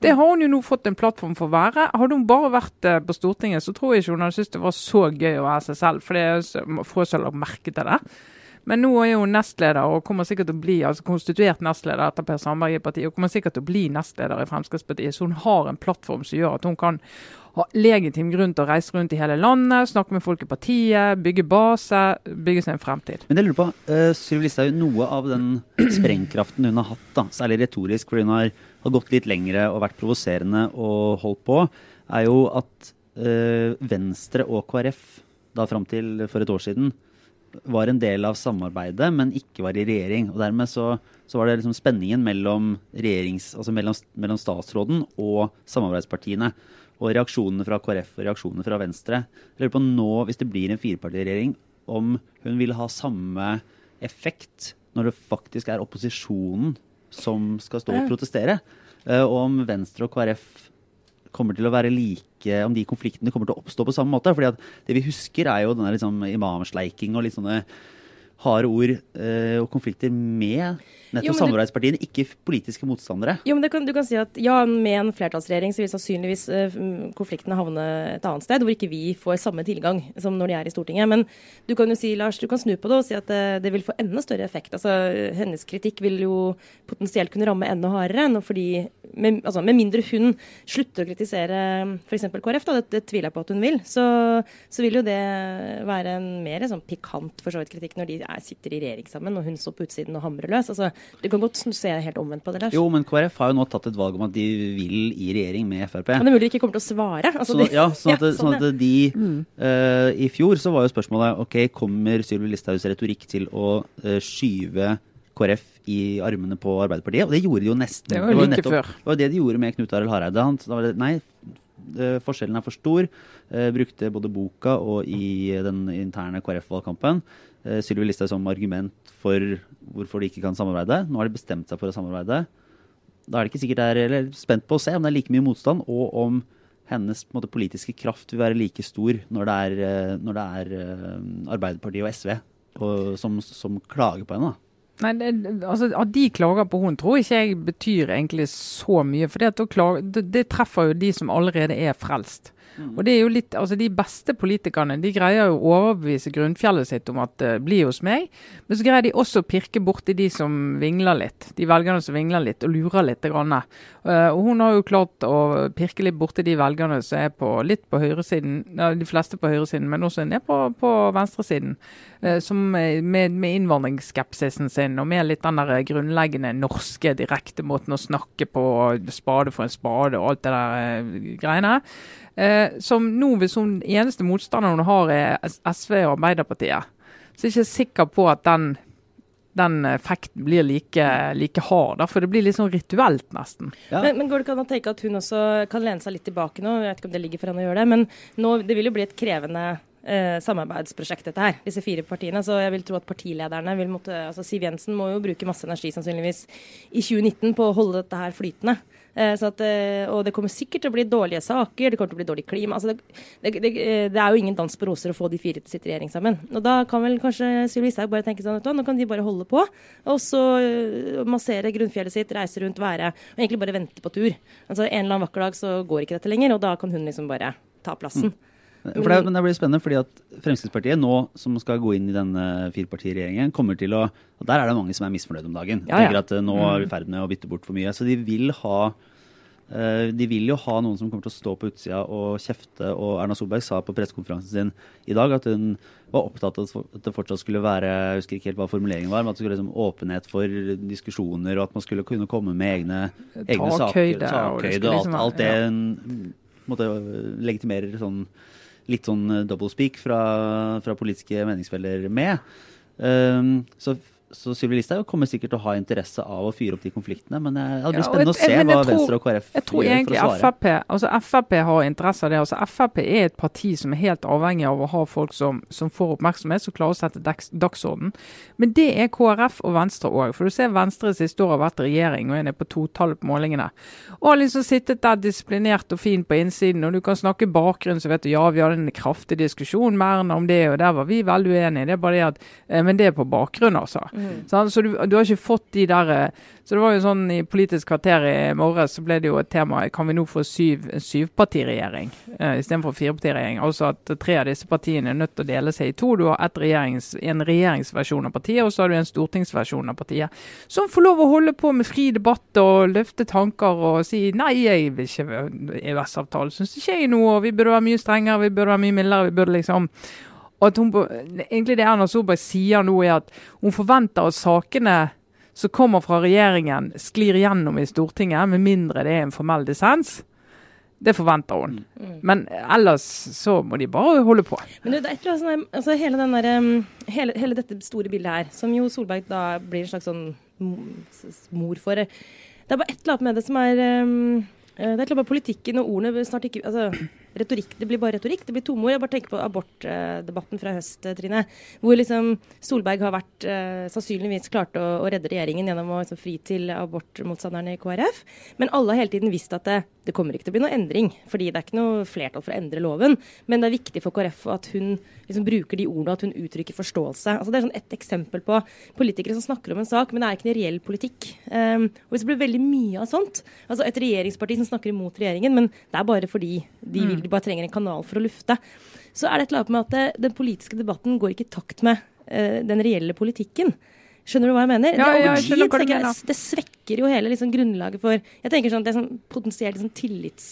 Det har hun jo nå fått en plattform for å være. Hadde hun bare vært eh, på Stortinget, så tror jeg ikke hun hadde syntes det var så gøy å være seg selv, for det er få som har lagt merke til det. Men nå er hun nestleder og kommer sikkert til å bli altså konstituert nestleder etter Per Sandberg i partiet, og kommer sikkert til å bli nestleder i Fremskrittspartiet. Så hun har en plattform som gjør at hun kan ha legitim grunn til å reise rundt i hele landet, snakke med folk i partiet, bygge base, bygge seg en fremtid. Men jeg lurer på, uh, Sylvi Listhaug, noe av den sprengkraften hun har hatt, da, særlig retorisk, fordi hun har, har gått litt lengre og vært provoserende og holdt på, er jo at uh, Venstre og KrF da fram til for et år siden var en del av samarbeidet, men ikke var i regjering. Og dermed så, så var det liksom spenningen mellom, altså mellom, mellom statsråden og samarbeidspartiene. Og reaksjonene fra KrF og reaksjonene fra Venstre. Jeg lurer på nå, hvis det blir en firepartiregjering, om hun vil ha samme effekt når det faktisk er opposisjonen som skal stå og protestere. Eh, Og om Venstre og KrF kommer til å være like Om de konfliktene kommer til å oppstå på samme måte. fordi at det vi husker, er jo denne liksom imamsleiking og litt sånne harde ord eh, og konflikter med nettopp samarbeidspartiene, ikke politiske motstandere. Jo, men det kan, du kan si at ja, med en flertallsregjering så vil sannsynligvis eh, mm, konfliktene havne et annet sted, hvor ikke vi får samme tilgang som når de er i Stortinget. Men du kan jo si, Lars, du kan snu på det og si at eh, det vil få enda større effekt. Altså, hennes kritikk vil jo potensielt kunne ramme enda hardere. Enn fordi, med, altså, med mindre hun slutter å kritisere f.eks. KrF, da, det, det tviler jeg på at hun vil, så, så vil jo det være en mer sånn pikant for så vidt kritikk når de er, sitter i regjering sammen og hun står på utsiden og hamrer løs. Altså, du kan godt se helt omvendt på det, Lars. Jo, men KrF har jo nå tatt et valg om at de vil i regjering med Frp. Men det er mulig de ikke kommer til å svare. Altså, sånn, ja, sånn at, Ja, sånn at de eh, I fjor så var jo spørsmålet ok, kommer Sylvi Listhaugs retorikk til å uh, skyve KrF i armene på Arbeiderpartiet? Og det gjorde de jo nesten. Det var jo like nettopp- før. Det var det de gjorde med Knut Arild Hareide. Han, da var det, nei, eh, forskjellen er for stor. Eh, brukte både boka og i den interne KrF-valgkampen Sylvi Listhaug som argument for hvorfor de ikke kan samarbeide. Nå har de bestemt seg for å samarbeide. Da er det ikke sikkert det er eller spent på å se om det er like mye motstand, og om hennes måte, politiske kraft vil være like stor når det er, eh, når det er eh, Arbeiderpartiet og SV og, som, som klager på henne. Nei, det, altså At de klager på hun tror ikke jeg betyr egentlig så mye. For det, det treffer jo de som allerede er frelst. Og det er jo litt, altså De beste politikerne de greier jo å overbevise grunnfjellet sitt om at uh, bli hos meg, men så greier de også å pirke borti de som vingler litt. De velgerne som vingler litt og lurer litt. Grann. Uh, og hun har jo klart å pirke litt borti de velgerne som er på, litt på høyresiden, ja, de fleste på høyresiden, men også ned på, på venstresiden. uh, som eh, med, med innvandringsskepsisen sin og med litt den der grunnleggende norske direkte måten å snakke på, spade for en spade og alt det der eh, greiene. Eh, som nå, hvis hun eneste motstanderen hun har er SV og Arbeiderpartiet, så er jeg ikke sikker på at den, den effekten blir like, like hard. Da, for det blir litt sånn rituelt, nesten. Ja. Men, men går det ikke an å tenke at hun også kan lene seg litt tilbake nå? Jeg vet ikke om det ligger for henne å gjøre det, men nå, det vil jo bli et krevende eh, samarbeidsprosjekt, dette her. Disse fire partiene. Så jeg vil tro at partilederne vil måtte altså Siv Jensen må jo bruke masse energi sannsynligvis i 2019 på å holde dette her flytende. Eh, at, eh, og det kommer sikkert til å bli dårlige saker, det kommer til å bli dårlig klima. Altså det, det, det, det er jo ingen dans på roser å få de fire til å sitte i regjering sammen. Og da kan vel kanskje Sylvi Listhaug bare tenke sånn at nå kan de bare holde på. Og så eh, massere grunnfjellet sitt, reise rundt, være Og egentlig bare vente på tur. Altså En eller annen vakker dag så går ikke dette lenger, og da kan hun liksom bare ta plassen. For det, men det blir spennende, fordi at Fremskrittspartiet nå, som skal gå inn i denne firepartiregjeringen, kommer til å og Der er det mange som er misfornøyd om dagen. Ja, ja. Tenker at eh, Nå er vi i ferd med å bytte bort for mye. Så de vil ha eh, de vil jo ha noen som kommer til å stå på utsida og kjefte. Og Erna Solberg sa på pressekonferansen sin i dag at hun var opptatt av at det fortsatt skulle være jeg husker ikke helt hva formuleringen var, men at det skulle liksom åpenhet for diskusjoner, og at man skulle kunne komme med egne, egne saker. Takhøyde, og Takhøyde og alt, liksom alt det ja. måtte legitimerer sånn litt sånn double speak fra, fra politiske meningsfeller med. Um, så så Sylvi Listhaug kommer sikkert til å ha interesse av å fyre opp de konfliktene, men eh, det blir Ja, spennende å se hva tror- Venstre og KrF gjør for å svare. Jeg tror Frp, altså Frp har interesse av det. Altså Frp er et parti som er helt avhengig av å ha folk som, som får oppmerksomhet, som klarer å sette dags, dagsorden. Men det er KrF og Venstre òg. For du ser Venstre siste år har vært regjering og er nede på totallet på målingene. Og har liksom sittet der disiplinert og fin på innsiden, og du kan snakke bakgrunn, så vet du ja, vi hadde en kraftig diskusjon med Erna om det, og der var vi veldig uenige. Det er bare det at eh, Men det er på bakgrunn, altså. Sant? Så du, du har ikke fått de der eh, Så det var jo sånn i Politisk kvarter i morges så ble det jo et tema kan vi nå få syv, syvpartiregjering uh, istedenfor firepartiregjering. Altså at tre av disse partiene er nødt til å dele seg i to. Du har regjerings, en regjeringsversjon av partiet, og så har du en stortingsversjon av partiet. Som får lov å holde på med fri debatt og løfte tanker og si nei, jeg vil ikke EØS-avtalen Syns ikke jeg noe, og vi burde være mye strengere, vi burde være mye mildere. vi burde liksom og at hun, egentlig Det Erna Solberg sier nå, er at hun forventer at sakene som kommer fra regjeringen, sklir gjennom i Stortinget, med mindre det er en formell dissens. Det forventer hun. Men ellers så må de bare holde på. Men du, det er et eller annet sånn altså hele, den der, um, hele, hele dette store bildet her, som jo Solberg da blir en slags sånn mor for Det er bare et eller annet med det som er um, eh, Det er et eller annet med politikken og ordene snart ikke altså, Retorikk, Det blir bare retorikk. Det blir tomme ord. Jeg bare tenker på abortdebatten fra høst, Trine. Hvor liksom Solberg har vært eh, sannsynligvis klart å, å redde regjeringen gjennom å liksom, fri til abortmotstanderne i KrF. Men alle har hele tiden visst at det, det kommer ikke til å bli noe endring. Fordi det er ikke noe flertall for å endre loven. Men det er viktig for KrF at hun liksom bruker de ordene, at hun uttrykker forståelse. Altså, det er sånn ett eksempel på politikere som snakker om en sak, men det er ikke en reell politikk. Um, og hvis det blir veldig mye av sånt, altså et regjeringsparti som snakker imot regjeringen, men det er bare fordi de, vil, de bare trenger en kanal for å lufte, så er det et eller annet med at den politiske debatten går ikke i takt med uh, den reelle politikken. Skjønner du hva jeg mener? Ja, det, ja, jeg jeg, det svekker jo hele liksom, grunnlaget for Jeg tenker sånn at det er sånn potensielt liksom, tillits...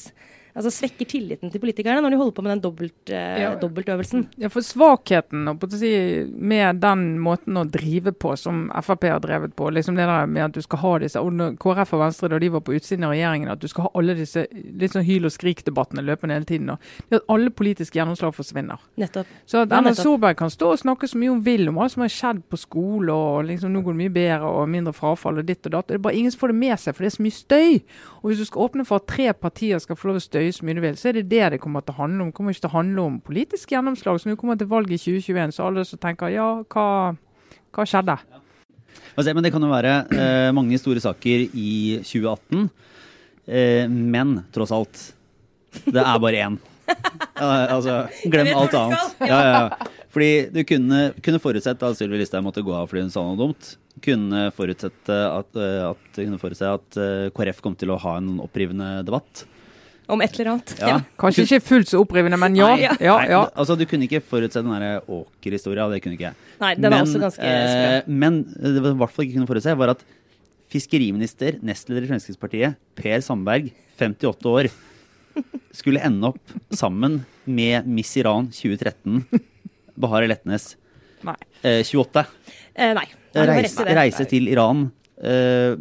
Altså svekker tilliten til politikerne når de holder på med den dobbelt, eh, Ja. dobbeltøvelsen. Ja, for Svakheten og på å si, med den måten å drive på som Frp har drevet på, liksom det der med at du skal ha disse og KrF og Venstre da de var på utsiden av regjeringen, at du skal ha alle disse litt sånn hyl og skrik-debattene løpende hele tiden. Og det at alle politiske gjennomslag forsvinner. Nettopp. Så at Erna ja, Solberg kan stå og snakke så mye hun vil om hva som har skjedd på skole, og liksom nå går det mye bedre og mindre frafall og ditt og datt. Det er bare ingen som får det med seg, for det er så mye støy. Og hvis du skal åpne for at tre partier skal få lov å støye så mye du vil, så er det det det kommer til å handle om. Det kommer ikke til å handle om politisk gjennomslag. Så når vi kommer til valget i 2021, så alle som tenker ja, hva, hva skjedde? Ja. Men det kan jo være eh, mange store saker i 2018. Eh, men tross alt, det er bare én. Ja, altså, glem alt annet. Ja, ja, ja. Fordi du kunne, kunne forutsett at Sylvi Listhaug måtte gå av fordi hun sa noe dumt. Kunne forutsett at, eh, at, kunne forutse at eh, KrF kom til å ha en opprivende debatt. Om et eller annet. Ja. Kanskje ikke fullt så opprivende, men ja. Nei, ja. ja, Nei. Altså, du kunne ikke forutse den der Åker-historia, det kunne ikke jeg. Nei, den er også ganske eh, men det var i hvert fall ikke kunne forutse, var at fiskeriminister, nestleder i Fremskrittspartiet, Per Sandberg, 58 år, skulle ende opp sammen med Miss Iran 2013, Bahare Letnes, Nei. eh, 28. Eh, nei. Reise, reise til Iran eh,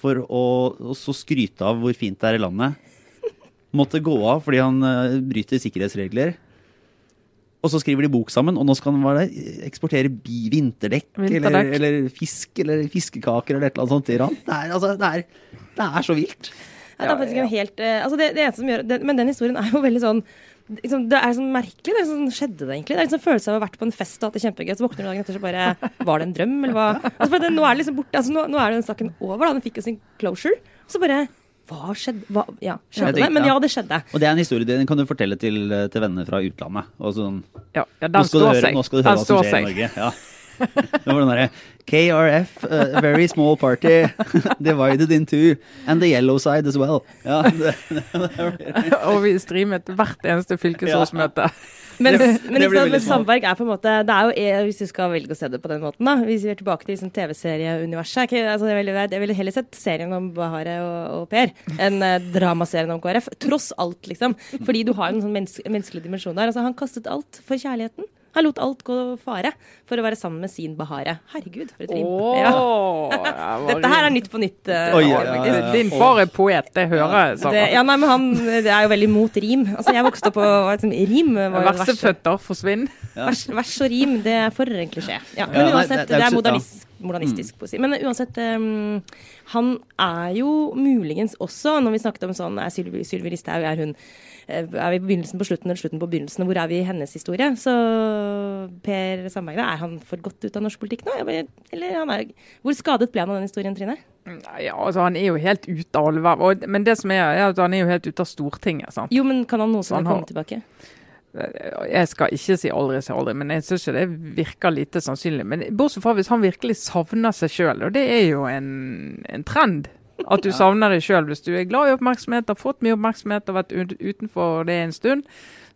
for å så skryte av hvor fint det er i landet. Måtte gå av fordi han eh, bryter sikkerhetsregler. Og så skriver de bok sammen, og nå skal han det, eksportere bi vinterdekk, Vinterdekk. Eller, eller fisk eller fiskekaker eller et eller annet sånt til Iran. Det er, altså, det er, det er så vilt. Ja, det er faktisk en helt eh, altså det, det eneste som gjør det, Men den historien er jo veldig sånn liksom, det er sånn merkelig. Det er sånn, skjedde det egentlig? Det er sånn følelse av å ha vært på en fest og hatt det kjempegøy, så våkner du dagen etter så bare Var det en drøm, eller hva? Altså, for det, nå er det liksom borte. Altså, nå, nå er den saken over, da. Den fikk jo sin closure. Så bare Hva skjedde? Hva, ja, skjedde det? Men ja, det skjedde. Og det er en historie den kan du fortelle til, til venner fra utlandet. Og sånn, Ja, ja den står høre, seg. nå skal du høre Den hva som skjer seg. i. Norge. Ja. Det var den derre KRF, uh, very small party, divided in two, and the yellow side as well. Ja, det, Og vi streamet hvert eneste fylkesårsmøte. Men, Det- men, det smart. Sandberg er på en måte Det er jo, eh, Hvis du skal velge å se det på den måten, da. Hvis vi er tilbake til liksom, TV-serieuniverset. Altså, jeg ville jeg ville heller sett serien om Bahare og, og Per enn eh, dramaserien om KrF. Tross alt, liksom. Fordi du har en sånn menneske, menneskelig dimensjon der. Altså, han kastet alt for kjærligheten. Han lot alt gå fare for å være sammen med sin Bahare. Herregud, for et rim. Ja. Dette her er Nytt på nytt. Uh, oh, ja, ja, ja. Din far er poet, det hører jeg. Det, ja, nei, men han det er jo veldig mot rim. Altså, jeg vokste opp på liksom, rim. Var jo. Verseføtter forsvinner. Vers, vers og rim, det er for en klisjé. Ja, men Ja, uansett, det- det det, er er modernistisk, modernistisk poesi. Men uansett, um, han er jo muligens også, når vi snakket om sånn Er Sylvi, Listhaug, er hun Er vi på begynnelsen på slutten eller slutten på begynnelsen? Hvor er vi i hennes historie? Så Per Sandberg, er han for godt ut av norsk politikk nå? Eller han er Hvor skadet ble han av den historien, Trine? Ja, altså Han er jo helt ute av verv. Men det som er, er at han er jo helt ute av Stortinget. sant? Jo, men kan han noensinne har- komme tilbake? Jeg skal ikke si aldri si aldri, men jeg syns det virker lite sannsynlig. Men bortsett fra hvis han virkelig savner seg sjøl, og det er jo en, en trend. At du savner deg sjøl. Hvis du er glad i oppmerksomhet, har fått mye oppmerksomhet og vært utenfor det en stund,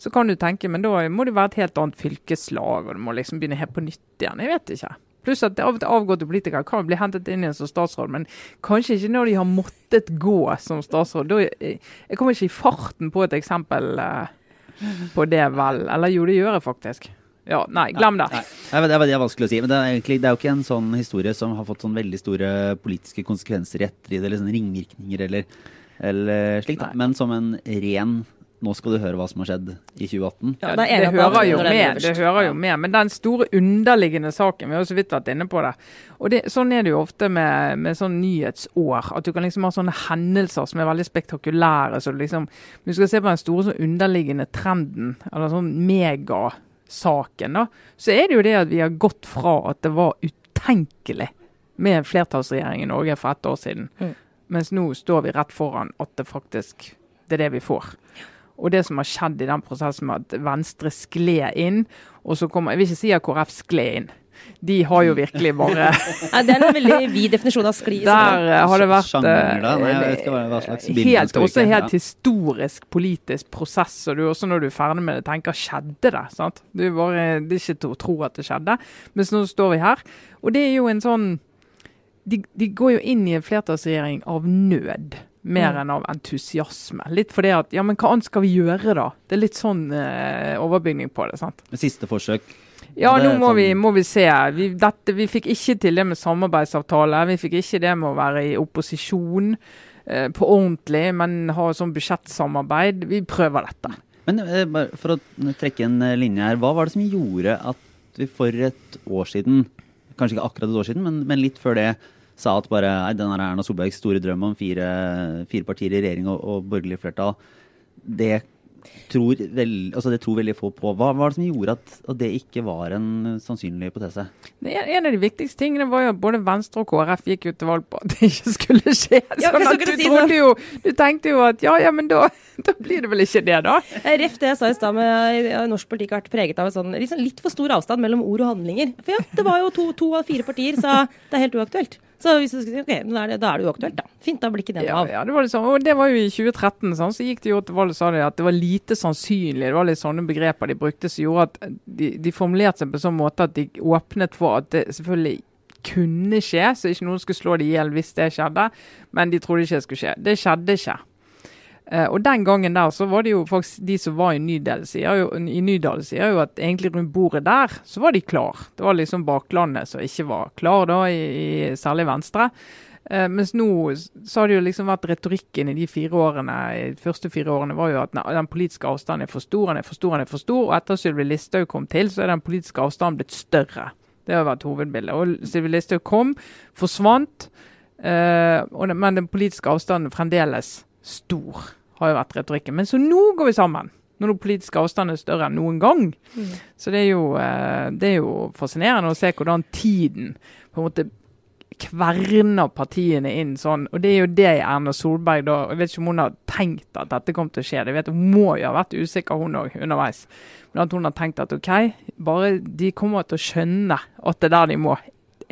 så kan du tenke men da må det være et helt annet fylkeslag, og du må liksom begynne helt på nytt igjen. Jeg vet ikke. Pluss at av og til avgåtte politikere kan bli hentet inn igjen som statsråd, men kanskje ikke når de har måttet gå som statsråd. Da, jeg, jeg kommer ikke i farten på et eksempel eh, på det, vel. Eller jo, det gjør jeg faktisk. Ja, Nei, glem det. Nei, Nei, det, er, det er vanskelig å si. Men det er, egentlig, det er jo ikke en sånn historie som har fått sånn veldig store politiske konsekvenser i ettertid, eller sånn ringvirkninger eller, eller slikt. Nei. Men som en ren Nå skal du høre hva som har skjedd i 2018. Ja, det det, hører jo med, det hører jo med. Men den store underliggende saken, vi har jo så vidt vært inne på det. Og det, Sånn er det jo ofte med, med sånn nyhetsår. At du kan liksom ha sånne hendelser som er veldig spektakulære. så liksom, du skal se på den store sånn underliggende trenden, eller sånn megasaken, da, så er det jo det at vi har gått fra at det var utenkelig med en flertallsregjering i Norge for ett år siden, Mm. mens nå står vi rett foran at det faktisk det er det vi får. Og det som har skjedd i den prosessen med at Venstre skled inn, og så kommer Jeg vil ikke si at KrF skled inn. De har jo virkelig bare ja, det er en veldig vid definisjon av skli. Der eh, har det vært Sjanger. Nei, jeg eh, helt, også helt historisk politisk prosess, og du også når du er ferdig med det, tenker skjedde det? sant? Du bare, Det er ikke til å tro at det skjedde. Mens nå står vi her. Og det er jo en sånn De, de går jo inn i en flertallsregjering av nød. Mer Mm. enn av entusiasme. Litt fordi at Ja, men hva annet skal vi gjøre, da? Det er litt sånn eh, overbygning på det. sant? Siste forsøk. Ja, nå må, sånn- vi, må vi se. Vi, dette, vi fikk ikke til det med samarbeidsavtale. Vi fikk ikke det med å være i opposisjon eh, på ordentlig, men ha sånn budsjettsamarbeid. Vi prøver dette. Men eh, for å trekke en eh, linje her, hva var det som gjorde at vi for et år siden, kanskje ikke akkurat et år siden, men, men litt før det, sa at bare nei, den Erna Solbergs store drøm om fire, fire partier i regjering og, og borgerlig flertall, det tror, vel, altså det tror veldig få på. Hva var det som gjorde at, at det ikke var en sannsynlig hypotese? En av de viktigste tingene var jo at både Venstre og KrF gikk jo til valg på at det ikke skulle skje. Ja, Sånn at du si trodde jo Du tenkte jo at ja, ja, men da, da blir det vel ikke det, da. Eh, Ref det jeg sa i stad med eh, norsk politikk har vært preget av en sånn liksom litt for stor avstand mellom ord og handlinger. For ja, det var jo to, to av fire partier sa det er helt uaktuelt. Så hvis du skulle si ok, da er det, da er det uaktuelt, da. Fint, da blir ikke det noe av. ja, det var liksom, og det var jo i 2013. Sånn, så gikk de jo til valg og sa at det var lite sannsynlig. Det var litt sånne begreper de brukte som gjorde at de, de formulerte seg på en sånn måte at de åpnet for at det selvfølgelig kunne skje, så ikke noen skulle slå dem i hjel hvis det skjedde. Men de trodde ikke det skulle skje. Det skjedde ikke. Eh, og den gangen der så var det jo faktisk de som var i Nydal, sier jo, at egentlig rundt bordet der, så var de klar. Det var liksom baklandet som ikke var klar da, i, i særlig Venstre. Uh, mens nå så har det jo liksom vært retorikken i de fire årene, de første fire årene var jo at den politiske avstanden er for stor, den er for stor, den er for stor. Og etter Sylvi Listhaug kom til, så er den politiske avstanden blitt større. Det har vært hovedbildet. Og Sylvi Listhaug kom, forsvant, uh, og men den politiske avstanden fremdeles stor, har jo vært retorikken. Men så nå går vi sammen. Når den politiske avstanden er større enn noen gang. Mm. Så det er, jo, eh, det er jo fascinerende å se hvordan tiden på en måte kverner partiene inn sånn. Og det er jo det Erna Solberg da Jeg vet ikke om hun har tenkt at dette kom til å skje. Jeg vet Hun må jo ha vært usikker, hun òg, underveis. Men at hun har tenkt at OK, bare de kommer til å skjønne at det er der de må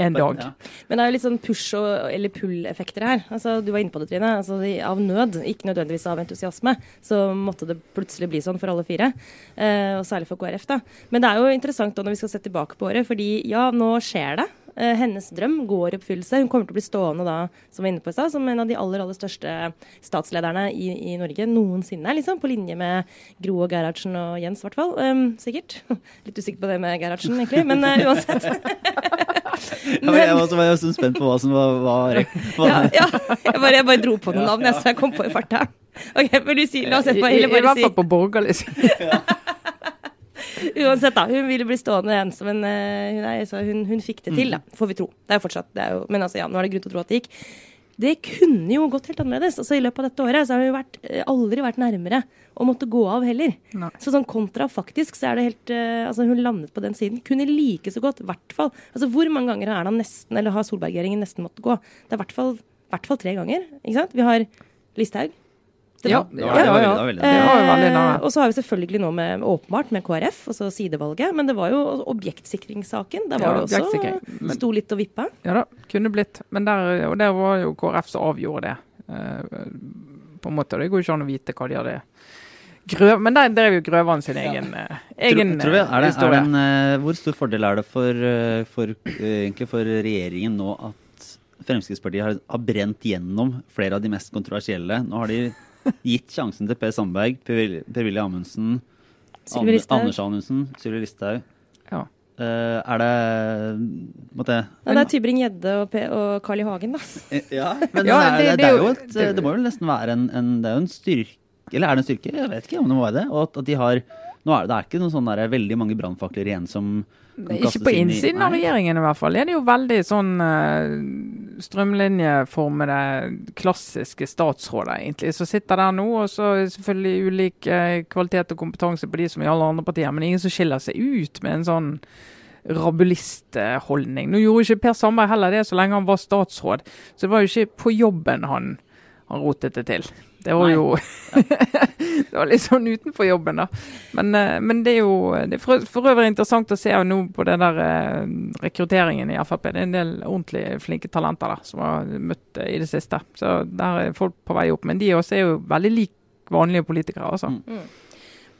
en dag. Ja. Men det er jo litt sånn push- og, eller pull-effekter her. Altså, du var inne på det, Trine. Altså, av nød, ikke nødvendigvis av entusiasme, så måtte det plutselig bli sånn for alle fire. Eh, og særlig for KrF, da. Men det er jo interessant da når vi skal se tilbake på året, fordi ja, nå skjer det. Eh, hennes drøm går i oppfyllelse. Hun kommer til å bli stående da, som var inne på i stad, som en av de aller aller største statslederne i, i Norge noensinne. liksom, På linje med Gro og Gerhardsen og Jens, i hvert fall. Um, sikkert. Litt usikker på det med Gerhardsen, egentlig. Men uh, uansett. Ja, jeg var så var jeg så spent på hva som var, var, var ja, ja. Jeg, bare, jeg bare dro på noen navn jeg, så jeg kom på i farta. Ok, vil du si, La oss se bare, i, I hvert fall på borgerlig side. Uansett, da. Hun ville bli stående ensom, men en eh, hun, er, hun, hun fikk det til, da. Får vi tro. Det er jo fortsatt det er jo, Men altså, ja, nå er det grunn til å tro at det gikk. Det kunne jo gått helt annerledes. Altså, I løpet av dette året så har hun vært, eh, aldri vært nærmere å måtte gå av heller. Nei. Så sånn kontra faktisk så er det helt uh, Altså, hun landet på den siden. Kunne like så godt, i hvert fall. Altså, hvor mange ganger har Erna nesten, eller har Solberg-regjeringen nesten måttet gå? Det er i hvert fall, hvert fall tre ganger. Ikke sant? Vi har Listhaug. Det var- ja, det var, veldig- Eh, og så har vi selvfølgelig nå med, åpenbart med KrF, altså sidevalget. Men det var jo objektsikringssaken. Der var Ja, det også men- sto litt og vippa. Ja da, kunne blitt. Men der, og der var jo KrF som avgjorde det. eh, på en måte. Det går jo ikke an å vite hva de hadde Grøv, Men der drev jo Grøvan sin egen, ja. egen Tror, tror jeg, er det, er historie. det en, eh, hvor stor fordel er det for, eh, for, eh, egentlig for regjeringen nå at Fremskrittspartiet har, har brent gjennom flere av de mest kontroversielle? Nå har de gitt sjansen til Per Sandberg, Per Per-Willy Amundsen. Anders Anundsen, Sylvi Listhaug. Ja. Uh, er det måtte, Ja, det er Tybring-Gjedde og, og Carl I. Hagen, da. Ja, men Ja, er, det- det, det det, er er jo- et, det- må jo nesten være en, en, det er jo en styrke Eller er det en styrke? Jeg vet ikke om det må være det. Og at, at de har nå er det, det er ikke noen sånn der, veldig mange brannfakler igjen som Ikke på på inn i- innsiden av regjeringen i hvert fall. Er det jo veldig sånn uh, strømlinjeformede, klassiske statsråder, egentlig, som sitter der nå. Og så er selvfølgelig ulik uh, kvalitet og kompetanse på de som i alle andre partier, men ingen som skiller seg ut med en sånn rabulistholdning. Nå gjorde ikke Per Sandberg heller det så lenge han var statsråd, så det var jo ikke på jobben han, han rotet det til. Det var Nei. jo Det var litt sånn utenfor jobben, da. Men, eh, men det er jo det er for, for øvrig interessant å se nå på den der eh, rekrutteringen i Frp. Det er en del ordentlig flinke talenter da, som har møtt eh, i det siste. Så der er folk på vei opp. Men de også er jo veldig lik vanlige politikere, altså. Mm.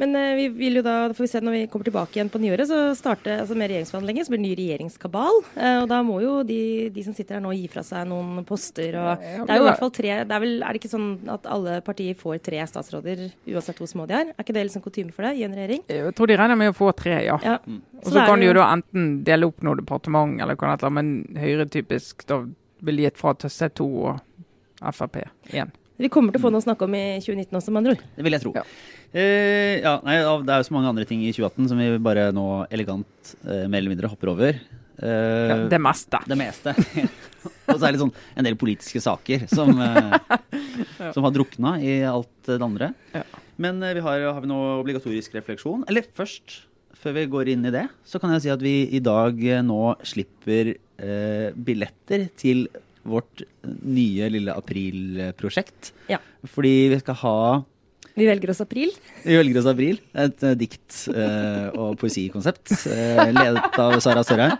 Men eh, vi vil jo da, da får vi se når vi kommer tilbake igjen på nyåret, så starte altså med regjeringsforhandlinger, så blir det ny regjeringskabal. Eh, og da må jo de, de som sitter her nå gi fra seg noen poster. og Det er jo i hvert fall tre det er, vel, er det ikke sånn at alle partier får tre statsråder uansett hvor små de er? Er ikke det liksom kutyme for det i en regjering? Jeg tror de regner med å få tre, ja. Ja. Og Så så kan det de jo da enten dele opp noe departement, eller hva det er, men Høyre typisk da vil gitt fra til C2 og Frp igjen. Vi kommer til å få noe å snakke om i 2019 også, med andre ord. Det vil jeg tro. Ja. Eh, ja, nei, det er jo så mange andre ting i 2018 som vi bare nå elegant eh, mer eller mindre hopper over. Eh, Ja, det meste. det meste. Og så er det sånn en del politiske saker som, eh, som har drukna i alt det andre. Ja. Men eh, vi har, har vi noe obligatorisk refleksjon? Eller først, før vi går inn i det, så kan jeg si at vi i dag eh, nå slipper billetter til vårt nye lille aprilprosjekt. Ja. Fordi vi skal ha Vi velger oss april. vi velger oss april. Et uh, dikt- uh, og poesikonsept uh, ledet av Sara Sørheim.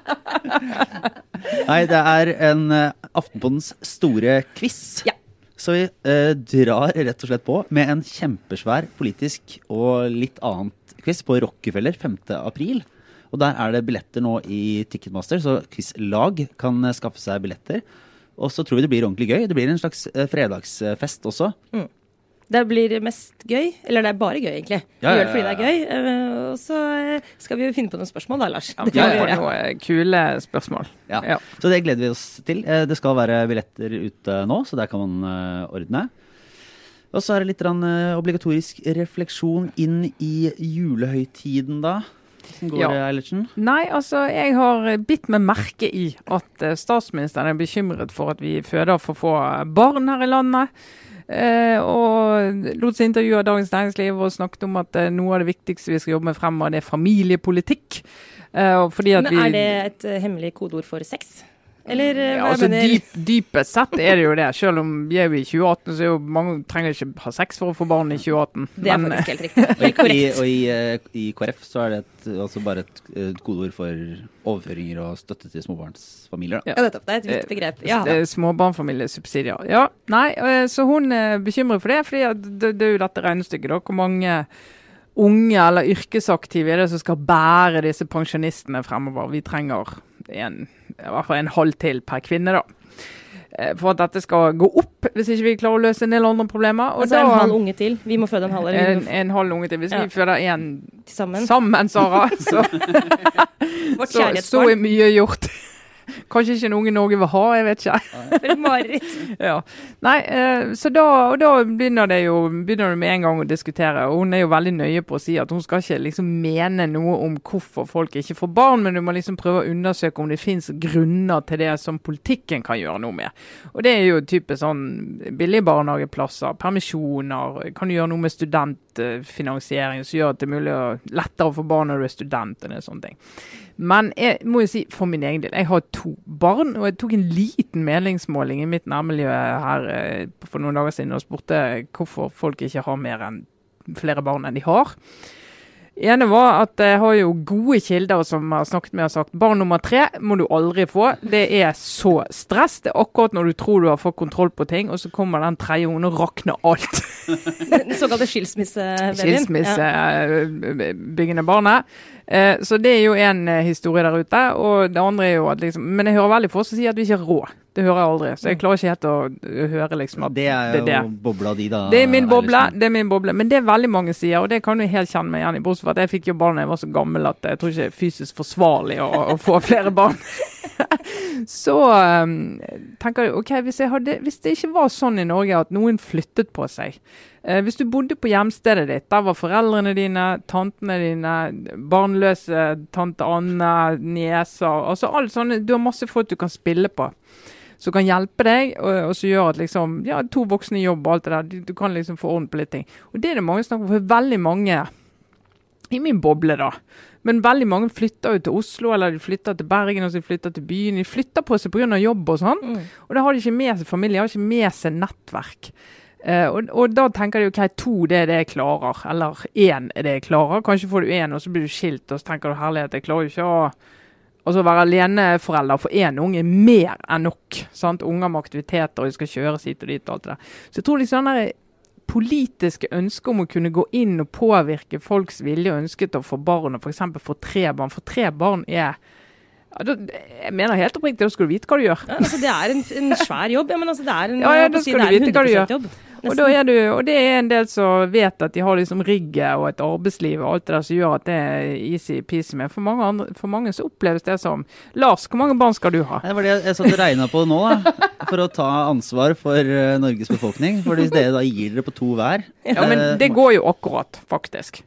Nei, det er en Aftenpådens store quiz. Ja. Så vi drar rett og slett på med en kjempesvær politisk og litt annet quiz på Rockefeller 5. april. Og der er det billetter nå i Ticketmaster, så quizlag kan skaffe seg billetter. Og så tror vi det blir ordentlig gøy. Det blir en slags fredagsfest også. Det blir mest gøy. Eller det er bare gøy, egentlig. Vi Ja, ja, gjør det fordi det er gøy. eh, Og så eh, skal vi jo finne på noen spørsmål da, Lars. Ja, Det ja, vi noen kule spørsmål. Ja. Ja. Så det gleder vi oss til. Eh, Det skal være billetter ute nå, så der kan man eh, ordne. Og så er det litt eh, obligatorisk refleksjon inn i julehøytiden, da. Hvordan går Ja. det, Eilertsen? Nei, altså, jeg har bitt meg merke i at eh, statsministeren er bekymret for at vi føder for få barn her i landet. Eh, og lot seg intervjue av Dagens Næringsliv og snakket om at eh, noe av det viktigste vi skal jobbe med fremover, det er familiepolitikk. Eh, Men er det et hemmelig kodeord for sex? Eller eh, ja, altså, mener dyp, Dypest sett er det jo det. Selv om vi er jo i 2018, så er jo mange trenger ikke ha sex for å få barn i 2018. Det er Men, faktisk helt riktig. Og i, og i, eh, i KrF så er det et, altså bare et, et kodeord for overføringer og støtte til småbarnsfamilier. Da. Ja. Det er et vidt begrep. Ja. Det er Småbarnfamiliesubsidier. Ja, nei, eh, så hun er bekymret for det, for det, det er jo dette regnestykket, da. Hvor mange unge eller yrkesaktive er det som skal bære disse pensjonistene fremover? Vi trenger en, i hvert fall en halv til per kvinne, da. Eh, For at dette skal gå opp, hvis ikke vi klarer å løse en del andre problemer. Og så er det en halv unge til. Vi må føde en halv, eller en, en halv unge til. Hvis Ja. vi føder én sammen. sammen, Sara, så, så, så er mye gjort. Kanskje ikke en unge Norge vil ha, jeg vet ikke. Ja. Nei, eh, så da, og da begynner det jo begynner det med en gang å diskutere. og Hun er jo veldig nøye på å si at hun skal ikke liksom mene noe om hvorfor folk ikke får barn, men du må liksom prøve å undersøke om det finnes grunner til det som politikken kan gjøre noe med. Og det er jo type sånn billige barnehageplasser, permisjoner, kan du gjøre noe med studentfinansiering som gjør at det er mulig å lettere å få barn når du er student og sånne ting. Men jeg må jo si for min egen del, jeg har to barn, og jeg tok en liten meningsmåling i mitt nærmiljø her eh, for noen dager siden og spurte hvorfor folk ikke har mer enn flere barn enn de har. Ene var at jeg har jo gode kilder som har snakket med og sagt barn nummer tre må du aldri få. Det er så stress. Det er akkurat når du tror du har fått kontroll på ting, og så kommer den tredje ungen og rakner alt. Den såkalte skilsmissebabyen. skilsmissebyggende barnet. Eh, så det er jo en eh, historie der ute. Og det andre er jo at liksom Men jeg hører veldig få som sier at vi ikke har råd. Det hører jeg aldri. Så jeg klarer ikke helt å høre liksom at Det er jo det. bobla di, da. Det er min boble. Liksom. det er min boble. Men det er veldig mange sier, og det kan du helt kjenne meg igjen i. Bortsett fra at jeg fikk jo barn da jeg var så gammel at jeg tror ikke det er fysisk forsvarlig å, å få flere barn. så um, tenker jeg OK, hvis, jeg hadde, hvis det ikke var sånn i Norge at noen flyttet på seg eh, Hvis du bodde på hjemstedet ditt, der var foreldrene dine, tantene dine, barnløse tante Anne, nieser altså alt sånne, Du har masse folk du kan spille på som kan hjelpe deg, og, og som gjør at liksom, ja, to voksne i jobb og alt det der, du, du kan liksom få orden på litt ting. Og det er det mange snakker om, for veldig mange, i min boble da, men veldig mange flytter jo til Oslo, eller de flytter til Bergen, og så de flytter til byen. De flytter på seg pga. jobb og sånn, Mm. og da har de ikke med seg familie, de har ikke med seg nettverk. Uh, og, og da tenker de ok, to det er det jeg klarer, eller én er det jeg klarer. Kanskje får du én, og så blir du skilt, og så tenker du herlighet, jeg klarer jo ikke å Altså å være aleneforelder for én unge er mer enn nok. sant? Unger med aktiviteter, og de skal kjøres hit og dit og alt det der. Så jeg tror liksom den der politiske ønsket om å kunne gå inn og påvirke folks vilje og ønske til å få barn, og f.eks. få tre barn. For tre barn er ja, da, Jeg mener helt oppriktig, da skal du vite hva du gjør. Ja, altså, det er en, en svær jobb. Ja, men altså, det er en, Ja, ja, da skal si, du vite hva du 100% gjør. jobb. Og, da er du, og det er en del som vet at de har liksom rigget og et arbeidsliv og alt det der som gjør at det er easy-peasy. Men for mange, andre, for mange så oppleves det som Lars, hvor mange barn skal du ha? Det var det jeg, jeg satt og regna på nå, da. For å ta ansvar for eh, Norges befolkning. For hvis dere da gir dere på to hver Ja, men eh, det går jo akkurat, faktisk.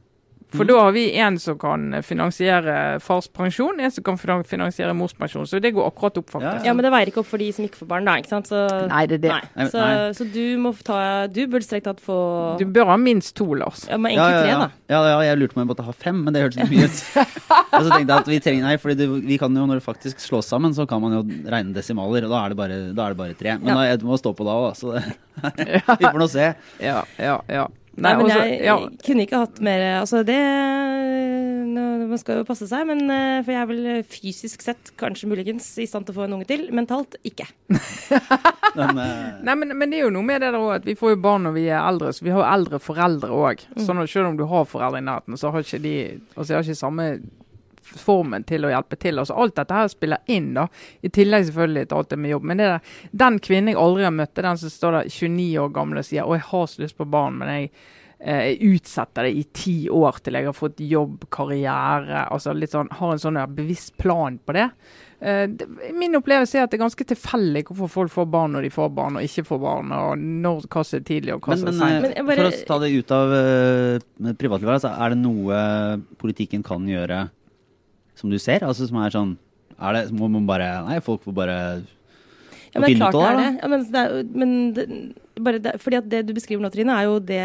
For Mm. da har vi en som kan finansiere fars pensjon, en som kan finansiere mors pensjon. Så det går akkurat opp, faktisk. Ja, men det veier ikke opp for de som ikke får barn, da. ikke sant? Så, Nei, det er det. Nei. Så, nei. så du må ta Du burde strengt tatt få Du bør ha minst to, Lars. Ja, men ja, egentlig ja, tre, da. Ja, ja, jeg lurte på om jeg måtte ha fem, men det hørtes litt mye ut. Og så tenkte jeg at vi trenger Nei, for vi kan jo når det faktisk slås sammen, så kan man jo regne desimaler, og da er det bare, da er det bare tre. Men Ja. da, jeg må stå på da òg, så det, vi får nå se. Ja, ja, ja. Nei, men også- jeg ja. kunne ikke hatt mer Altså, det Man skal jo passe seg, men eh, For jeg er vel fysisk sett, kanskje muligens, i stand til å få en unge til. Mentalt ikke. Men, eh, Nei, men, men det er jo noe med det der også, at vi får jo barn når vi er eldre, så vi har jo eldre foreldre òg. Mm. Sånn at selv om du har foreldre i nærheten, så har ikke de altså de har ikke samme formen til å hjelpe til. Altså Alt dette her spiller inn, da. I tillegg selvfølgelig til alt det med jobb. Men det der, den kvinnen jeg aldri har møtt, er den som står der 29 år gammel og sier å, jeg har så lyst på barn, men jeg eh, jeg utsetter det i ti år til jeg har fått jobb, karriere, altså litt sånn, har en sånn bevisst plan på det. Eh. Min opplevelse er at det er ganske tilfeldig hvorfor folk får barn når de får barn og ikke får barn, og når, hva som er tidlig og hva som er men, seint. eh, Men jeg bare- for å ta det ut av privatlivet, altså, er det noe politikken kan gjøre som du ser? Altså som er sånn er det, Må man bare Nei, folk får bare Ja, men klart det det. Ja, men det men det, bare det, fordi at det du beskriver nå, Trine, er jo det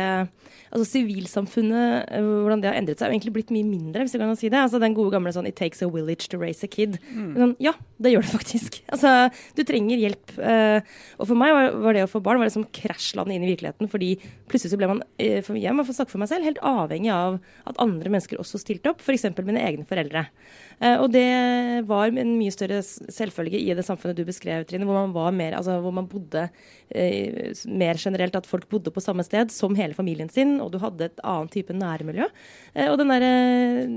altså Sivilsamfunnet, eh, hvordan det har endret seg, er egentlig blitt mye mindre, hvis jeg kan si det. Altså Den gode gamle sånn 'It takes a village to raise a kid'. Mm. Sånn, ja, det gjør det faktisk. Altså, Du trenger hjelp. eh, og for meg var, var det å få barn var det som krasjlandet inn i virkeligheten. Fordi plutselig så ble man, eh, for jeg må få snakke for meg selv, helt avhengig av at andre mennesker også stilte opp. F.eks. mine egne foreldre. Og det var en mye større selvfølge i det samfunnet du beskrev, Trine, hvor man var mer, altså hvor man bodde eh, mer generelt, at folk bodde på samme sted som hele familien sin, og du hadde et annet type nærmiljø. Eh, og den derre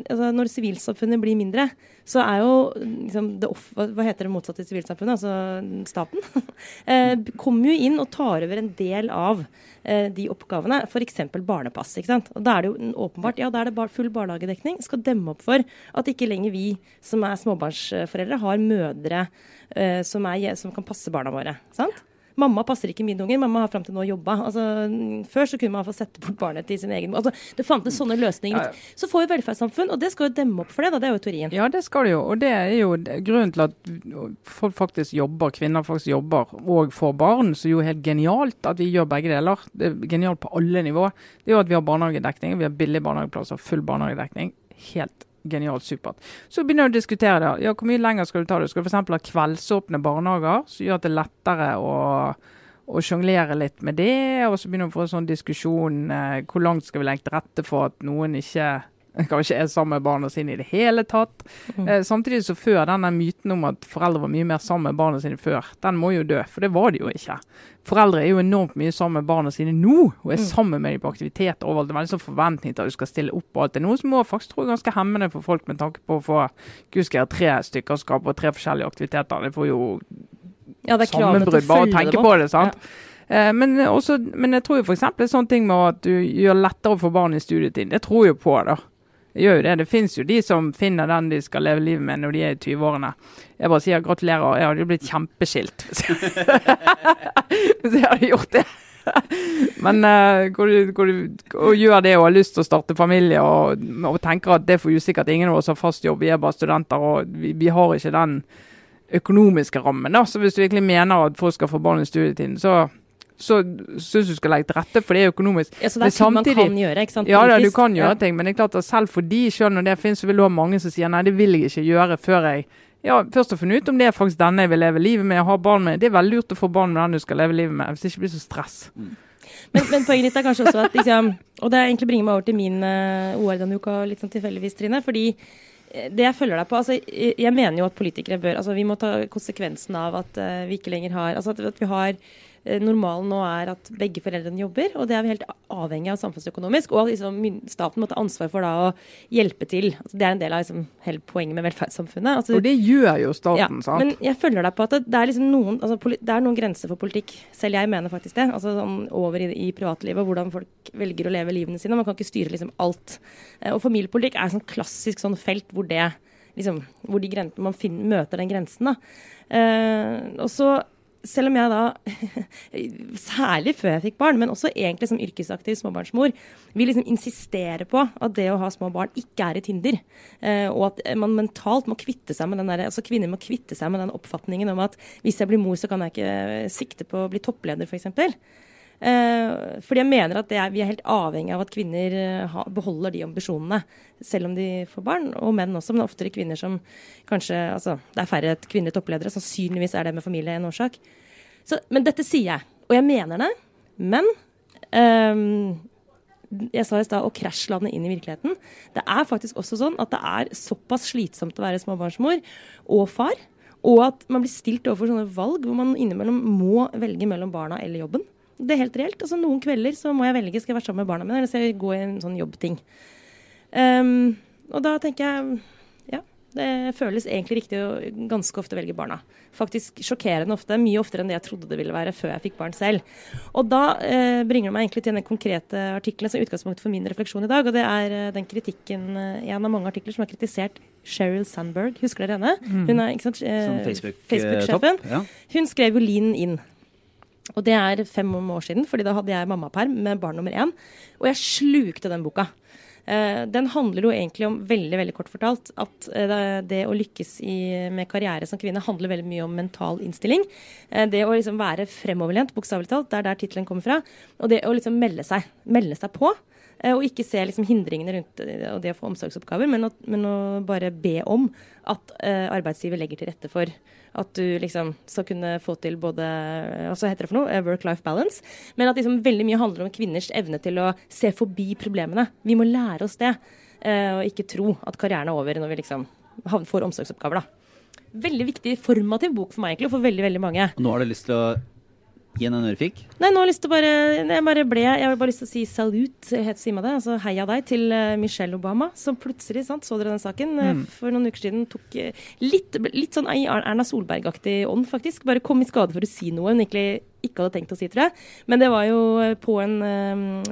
altså Når sivilsamfunnet blir mindre, så er jo liksom det off, hva heter det motsatte til sivilsamfunnet, altså staten, eh, kommer jo inn og tar over en del av eh, de oppgavene, f.eks. barnepass. ikke sant? Og Da er det jo åpenbart ja, da er det full barnehagedekning. Skal demme opp for at ikke lenger vi som er småbarnsforeldre, har mødre eh, som, er, som kan passe barna våre. sant? Mamma passer ikke mine unger, mamma har fram til nå jobba. Altså, før så kunne man få sette bort barnet til sin egen. Altså, det fantes sånne løsninger. Så får vi velferdssamfunn, og det skal jo demme opp for det. da, Det er jo teorien. Ja, det skal det jo. Og det er jo grunnen til at folk faktisk jobber, kvinner faktisk jobber og får barn, så er jo helt genialt at vi gjør begge deler. Det er genialt på alle nivå. Det er jo at vi har barnehagedekning, vi har billige barnehageplasser, full barnehagedekning. Helt genialt supert. Så begynner du å diskutere det. Ja, hvor mye lenger skal du ta det? Skal du f.eks. ha kveldsåpne barnehager, som gjør at det er lettere å å sjonglere litt med det, og så begynner vi å få en sånn diskusjon eh, hvor langt skal vi legge til rette for at noen ikke kanskje er sammen med barna sine i det hele tatt. Eh, samtidig så før denne myten om at foreldre var mye mer sammen med barna sine før, den må jo dø, for det var de jo ikke. Foreldre er jo enormt mye sammen med barna sine nå, og er sammen med dem på aktiviteter overalt. Det er veldig sånn forventning til at du skal stille opp og alt. Det er noe som må faktisk tro er ganske hemmende for folk med tanke på å få gud jeg tre stykker som skal på tre forskjellige aktiviteter. Det får jo Ja, det sammenbrudd bare å tenke på det. sant? Ja. Men, også, men jeg tror jo f.eks. en sånn ting med at du gjør lettere å få barn i studietiden. Det tror jeg på. Det gjør jo det. Det finnes jo de som finner den de skal leve livet med når de er i 20-årene. Jeg bare sier gratulerer, jeg hadde jo blitt kjempeskilt hvis jeg hadde gjort det. Men uh, hvor hvor og gjør det og har lyst til å starte familie og, og tenker at det får jo sikkert ingen av oss har fast jobb, vi er bare studenter og vi, vi har ikke den økonomiske rammen. da, Så hvis du virkelig mener at folk skal få barn i studietiden, så så syns du skal legge til rette for det økonomisk. Ja, så det er ting man kan gjøre, ikke sant? Ja, da, du kan gjøre Ja. ting, men det er klart at selv for de, selv når det finnes, så vil du ha mange som sier nei, det vil jeg ikke gjøre før jeg ja, først har funnet ut om det er faktisk denne jeg vil leve livet med og ha barn med. Det er veldig lurt å få barn med den du skal leve livet med, hvis det ikke blir så stress. Men, men poenget ditt er kanskje også at liksom, Og det egentlig bringer meg over til min uh, OL denne uka, litt sånn tilfeldigvis, Trine. Fordi eh, det jeg følger deg på altså, jeg, jeg mener jo at politikere bør altså Vi må ta konsekvensen av at uh, vi ikke lenger har Altså at, at vi har Normalen nå er at begge foreldrene jobber, og det er vi helt avhengig av samfunnsøkonomisk. Og liksom, staten må ta ansvar for da å hjelpe til. Altså, det er en del av liksom, hele poenget med velferdssamfunnet. Altså, Og det gjør jo staten, ja, sant? Men jeg følger deg på at det, er liksom noen altså, Det er noen grenser for politikk. Selv jeg mener faktisk det. Altså sånn over i, i privatlivet, hvordan folk velger å leve livene sine. Man kan ikke styre liksom alt. Eh, Og familiepolitikk er sånn klassisk sånn felt hvor det liksom, hvor de gren man finner, møter den grensen. da. Eh, og så selv om jeg da, særlig før jeg fikk barn, men også egentlig som yrkesaktiv småbarnsmor, vil liksom insistere på at det å ha små barn ikke er et hinder. Eh, og at man mentalt må kvitte seg med den der, altså kvinner må kvitte seg med den oppfatningen om at hvis jeg blir mor, så kan jeg ikke sikte på å bli toppleder, f.eks. Eh, fordi jeg mener at er, vi er helt avhengig av at kvinner eh, ha, beholder de ambisjonene, selv om de får barn. Og menn også, men oftere kvinner som kanskje Altså, det er færre kvinnelige toppledere. Sannsynligvis er det med familie en årsak. Så, men dette sier jeg, og jeg mener det. Men ehm, jeg sa i stad, å krasjlande inn i virkeligheten. Det er faktisk også sånn at det er såpass slitsomt å være småbarnsmor og far. Og at man blir stilt overfor sånne valg hvor man innimellom må velge mellom barna eller jobben. Det er helt reelt. Altså, noen kvelder så må jeg velge skal jeg være sammen med barna mine eller skal jeg gå i en sånn jobbting. Um, og da tenker jeg ja, det føles egentlig riktig å ganske ofte velge barna. Faktisk sjokkerende ofte. Mye oftere enn det jeg trodde det ville være før jeg fikk barn selv. Og da uh, bringer det meg egentlig til den konkrete artikkelen som er utgangspunktet for min refleksjon i dag. Og det er uh, den kritikken, uh, en av mange artikler som har kritisert Sheryl Sandberg. Husker dere henne? Hun er ikke sant, eh, Facebook-sjefen. Facebook-sjefen. ja. Hun skrev jo Lean inn. Og det er fem år siden, fordi da hadde jeg mammaperm med barn nummer én. Og jeg slukte den boka. Eh, den handler jo egentlig om, veldig veldig kort fortalt, at eh, det å lykkes i, med karriere som kvinne handler veldig mye om mental innstilling. Eh, det å liksom være fremoverlent, bokstavelig talt, det er der tittelen kommer fra. Og det å liksom melde seg, melde seg på. Og ikke se liksom hindringene rundt det å få omsorgsoppgaver, men å, men å bare be om at arbeidsgiver legger til rette for at du liksom skal kunne få til både Hva heter det for noe? Work-life balance. Men at liksom veldig mye handler om kvinners evne til å se forbi problemene. Vi må lære oss det, og ikke tro at karrieren er over når vi liksom får omsorgsoppgaver, da. Veldig viktig formativ bok for meg, egentlig, og for veldig, veldig mange. Nå har du lyst til å Gi henne en ørefik? Nei, nå har jeg lyst til å bare Jeg bare ble Jeg har bare lyst til å si salut, het Sima det, altså heia deg, til uh, Michelle Obama, som plutselig, sant, så dere den saken, mm. for noen uker siden tok uh, litt, litt sånn Erna Solberg-aktig ånd, faktisk. Bare kom i skade for å si noe hun egentlig ikke hadde tenkt å si, tror jeg. Men det var jo på en,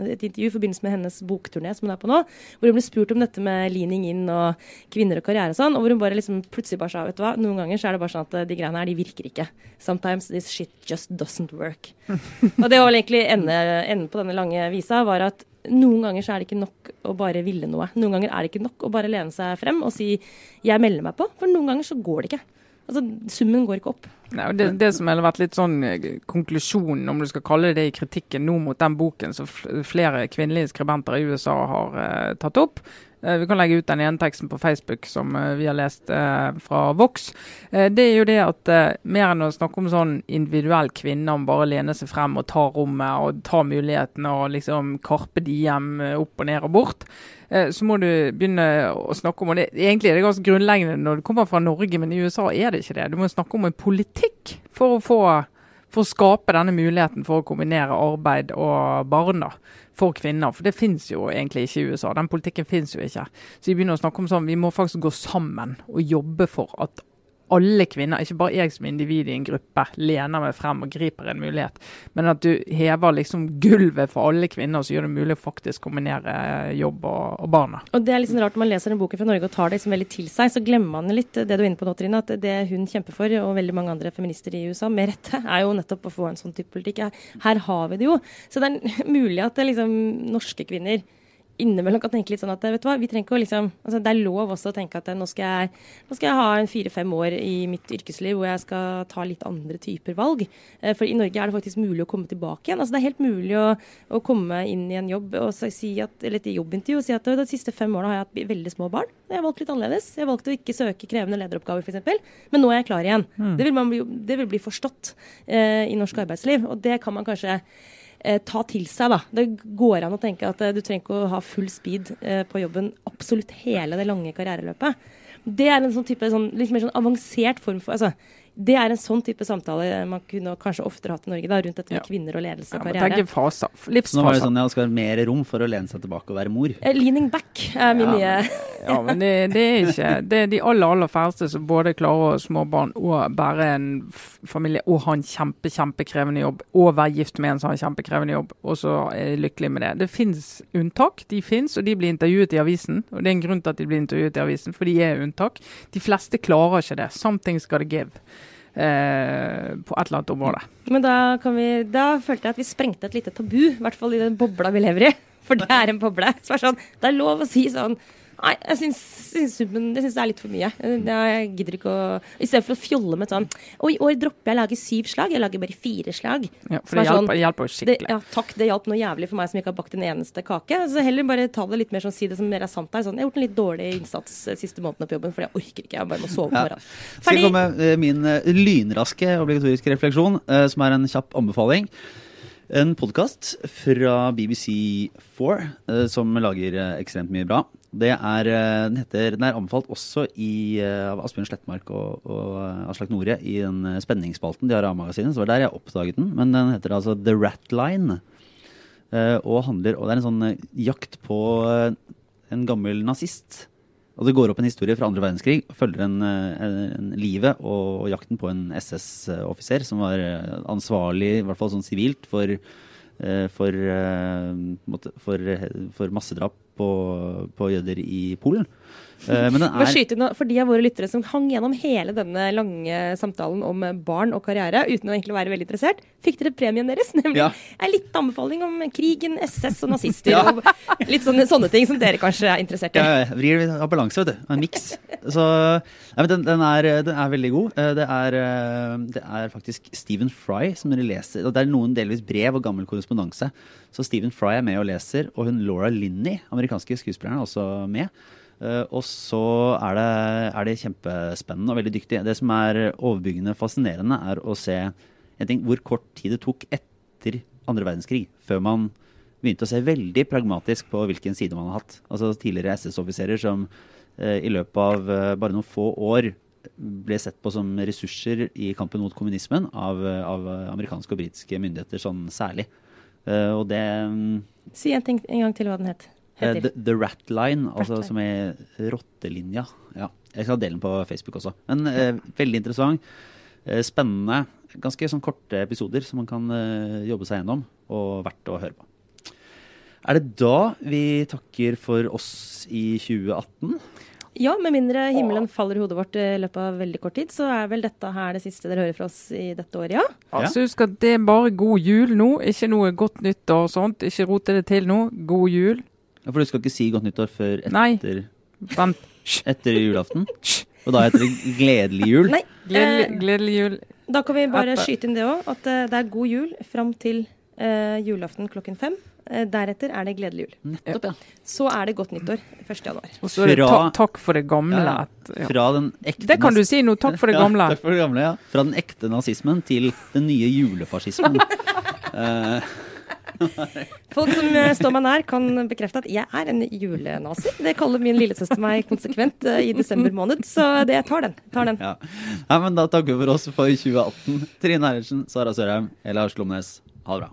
et intervju i forbindelse med hennes bokturné som hun er på nå, hvor hun ble spurt om dette med leaning in og kvinner og karriere og sånn, og hvor hun bare liksom plutselig bare sa vet du hva, noen ganger så er det bare sånn at de greiene her, de virker ikke. Sometimes this shit just doesn't work. Og det var egentlig enden på denne lange visa, var at noen ganger så er det ikke nok å bare ville noe. Noen ganger er det ikke nok å bare lene seg frem og si 'jeg melder meg på', for noen ganger så går det ikke. Altså, Summen går ikke opp. Nei, det, det, som har vært litt sånn eh, konklusjonen, om du skal kalle det i kritikken nå mot den boken som flere kvinnelige skribenter i USA har uh, tatt opp, vi kan legge ut den ene teksten på Facebook som eh, vi har lest eh, fra Vox. Det er jo det at mer enn å snakke om sånn individuell kvinne om bare å lene seg frem og ta rommet og ta mulighetene og liksom karpe de hjem opp og ned og bort, så må du begynne å snakke om og det, Egentlig er det ganske grunnleggende når du kommer fra Norge, men i USA er det ikke det. Du må snakke om en politikk for å få for å skape denne muligheten for å kombinere arbeid og barn da, for kvinner. For det finnes jo egentlig ikke i USA. Den politikken finnes jo ikke. Så vi begynner å snakke om sånn, vi må faktisk gå sammen og jobbe for at alle kvinner, ikke bare jeg som individ i en gruppe, lener meg frem og griper en mulighet, men at du hever liksom gulvet for alle kvinner, så gjør det mulig å faktisk kombinere jobb og, og barna. Og Det er liksom rart når man leser den boken fra Norge og tar det liksom veldig til seg, så glemmer man litt det du er inne på nå, Trine, at det hun kjemper for, og veldig mange andre feminister i USA, med rette, er jo nettopp å få en sånn type politikk. Her har vi det jo. Så det er mulig at det liksom norske kvinner innimellom kan tenke litt sånn at vet du hva, vi trenger ikke å liksom altså Det er lov også å tenke at nå skal jeg, nå skal jeg ha en fire-fem år i mitt yrkesliv hvor jeg skal ta litt andre typer valg. Eh, for i Norge er det faktisk mulig å komme tilbake igjen. Altså Det er helt mulig å, å komme inn i en jobb og si at, eller et jobbintervju og si at de siste fem årene har jeg hatt veldig små barn. Jeg har valgt litt annerledes. Jeg har valgt å ikke søke krevende lederoppgaver f.eks. Men nå er jeg klar igjen. Mm. Det, vil bli, det, vil bli, forstått eh, i norsk arbeidsliv. Og det kan man kanskje eh, ta til seg. da. Det går an å tenke at eh, du trenger ikke å ha full speed eh, på jobben absolutt hele det lange karriereløpet. Det er en sånn type sånn, litt mer sånn avansert form for altså, det er en sånn type samtale man kunne kanskje oftere hatt i Norge, da, rundt dette med ja. kvinner og ledelse og karriere. Ja, fasa, livsfasa. Nå var det sånn at det skal ha mer rom for å lene seg tilbake og være mor. Uh, leaning back er min nye Ja, men det, det, er ikke Det er de aller, aller færreste som både klarer å ha små barn og bære en familie og ha en kjempe, kjempekrevende jobb, og være gift med en som har en kjempekrevende jobb, og så er de lykkelige med det. Det fins unntak, de fins, og de blir intervjuet i avisen. Og det er en grunn til at de blir intervjuet i avisen, for de er unntak. De fleste klarer ikke det. Something's gotta give eh, på et eller annet område. Men da, vi, da, følte jeg at vi sprengte et lite tabu, i hvert fall i den bobla vi lever i. For det er en boble. Så er sånn, det er lov å si sånn Nei, jeg syns, syns, det er litt for mye. Jeg gidder ikke å I stedet for å fjolle med sånn Og i år dropper jeg å lage syv slag, jeg lager bare fire slag. Ja, for det hjelper, sånn, hjelper jo skikkelig. Det, ja, takk, det hjalp noe jævlig for meg som ikke har bakt en eneste kake. Så heller bare ta det litt mer sånn, si det som mer er sant her. Sånn, jeg har gjort en litt dårlig innsats siste måneden på jobben, for jeg orker ikke. Jeg bare må sove på morgenen. Ja. Skal komme med min lynraske obligatoriske refleksjon, som er en kjapp anbefaling. En podkast fra BBC4 uh, eh, som lager ekstremt mye bra. Det er, eh, den, heter, den er anbefalt også i, eh, av Asbjørn Slettmark og, og eh, Aslak Nore i den spenningsspalten de har av magasinet. Så det var der jeg oppdaget den. Men den heter altså The Rat Line. Og, handler, og det er en sånn jakt på en gammel nazist. Og det går opp en historie fra andre verdenskrig. Følger en, en, en livet og, jakten på en SS-offiser som var ansvarlig, i hvert fall sånn sivilt, for for, eh, for, for massedrap på, på, jøder i Polen. Eh, Men den er skyte inn, For de av våre lyttere som hang gjennom hele denne lange samtalen om barn og karriere uten å egentlig være veldig interessert, fikk dere premien deres. Nemlig Ja. en liten anbefaling om krigen, SS og nazister. Ja. og litt sånne, sånne ting som dere kanskje er interessert i. Ja, ja, vrir av balanse, vet du. En miks. Så ja, men den, den, er, den er veldig god. Eh, Det er, eh, det er faktisk Stephen Fry som dere leser. Det er noen delvis brev og gammel korrespondanse. Så Stephen Fry er med og leser, og hun Laura Linney, amerikanske skuespilleren, er også med. Eh, og så er det, er det kjempespennende og veldig dyktig. Det som er overbyggende fascinerende, er å se ting, hvor kort tid det tok etter andre verdenskrig før man begynte å se veldig pragmatisk på hvilken side man har hatt. Altså tidligere SS-offiserer som eh, i løpet av eh, bare noen få år ble sett på som ressurser i kampen mot kommunismen av, av amerikanske og britiske myndigheter sånn særlig. Eh, og det mm, Si en ting en gang til hva den het. Eh, heter. The, the Rat Line, altså Rat Line. som er rottelinja. Ja, jeg skal dele den på Facebook også. Men eh, veldig interessant. Eh, spennende. Ganske sånn korte episoder som man kan eh, jobbe seg gjennom, og verdt å høre på. Er det da vi takker for oss i 2018? Ja, med mindre himmelen faller i hodet vårt i løpet av veldig kort tid, så er vel dette her det siste dere hører fra oss i dette året, ja? Altså, husk at det er bare god jul nå, ikke noe godt nyttår og sånt. Ikke rote det til nå. God jul. Ja, For du skal ikke si godt nyttår før Nei. etter, Vent. Etter julaften? Og da heter det gledelig jul? Nei. Gledelig, eh, gledelig jul. Da kan vi bare skyte inn det òg, at eh, det er god jul fram til uh, julaften klokken fem. Deretter er det gledelig jul. Nettopp, ja. Så er det godt nyttår 1. januar. Og så er det Fra- ta takk for det gamle. Ja. ja. Fra den ekte Det kan du si nå. Takk for det gamle. Ja, takk for det gamle, ja. Fra den ekte nazismen til den nye julefascismen. Eh, Folk som eh, står meg nær, kan bekrefte at jeg er en julenazi. Det kaller min lillesøster meg konsekvent eh, i desember måned, så det, tar den. Tar den. ja. Nei, men da takker vi for oss for 2018. Trine Eilertsen, Sara Sørheim, Ella Lars Ha det bra.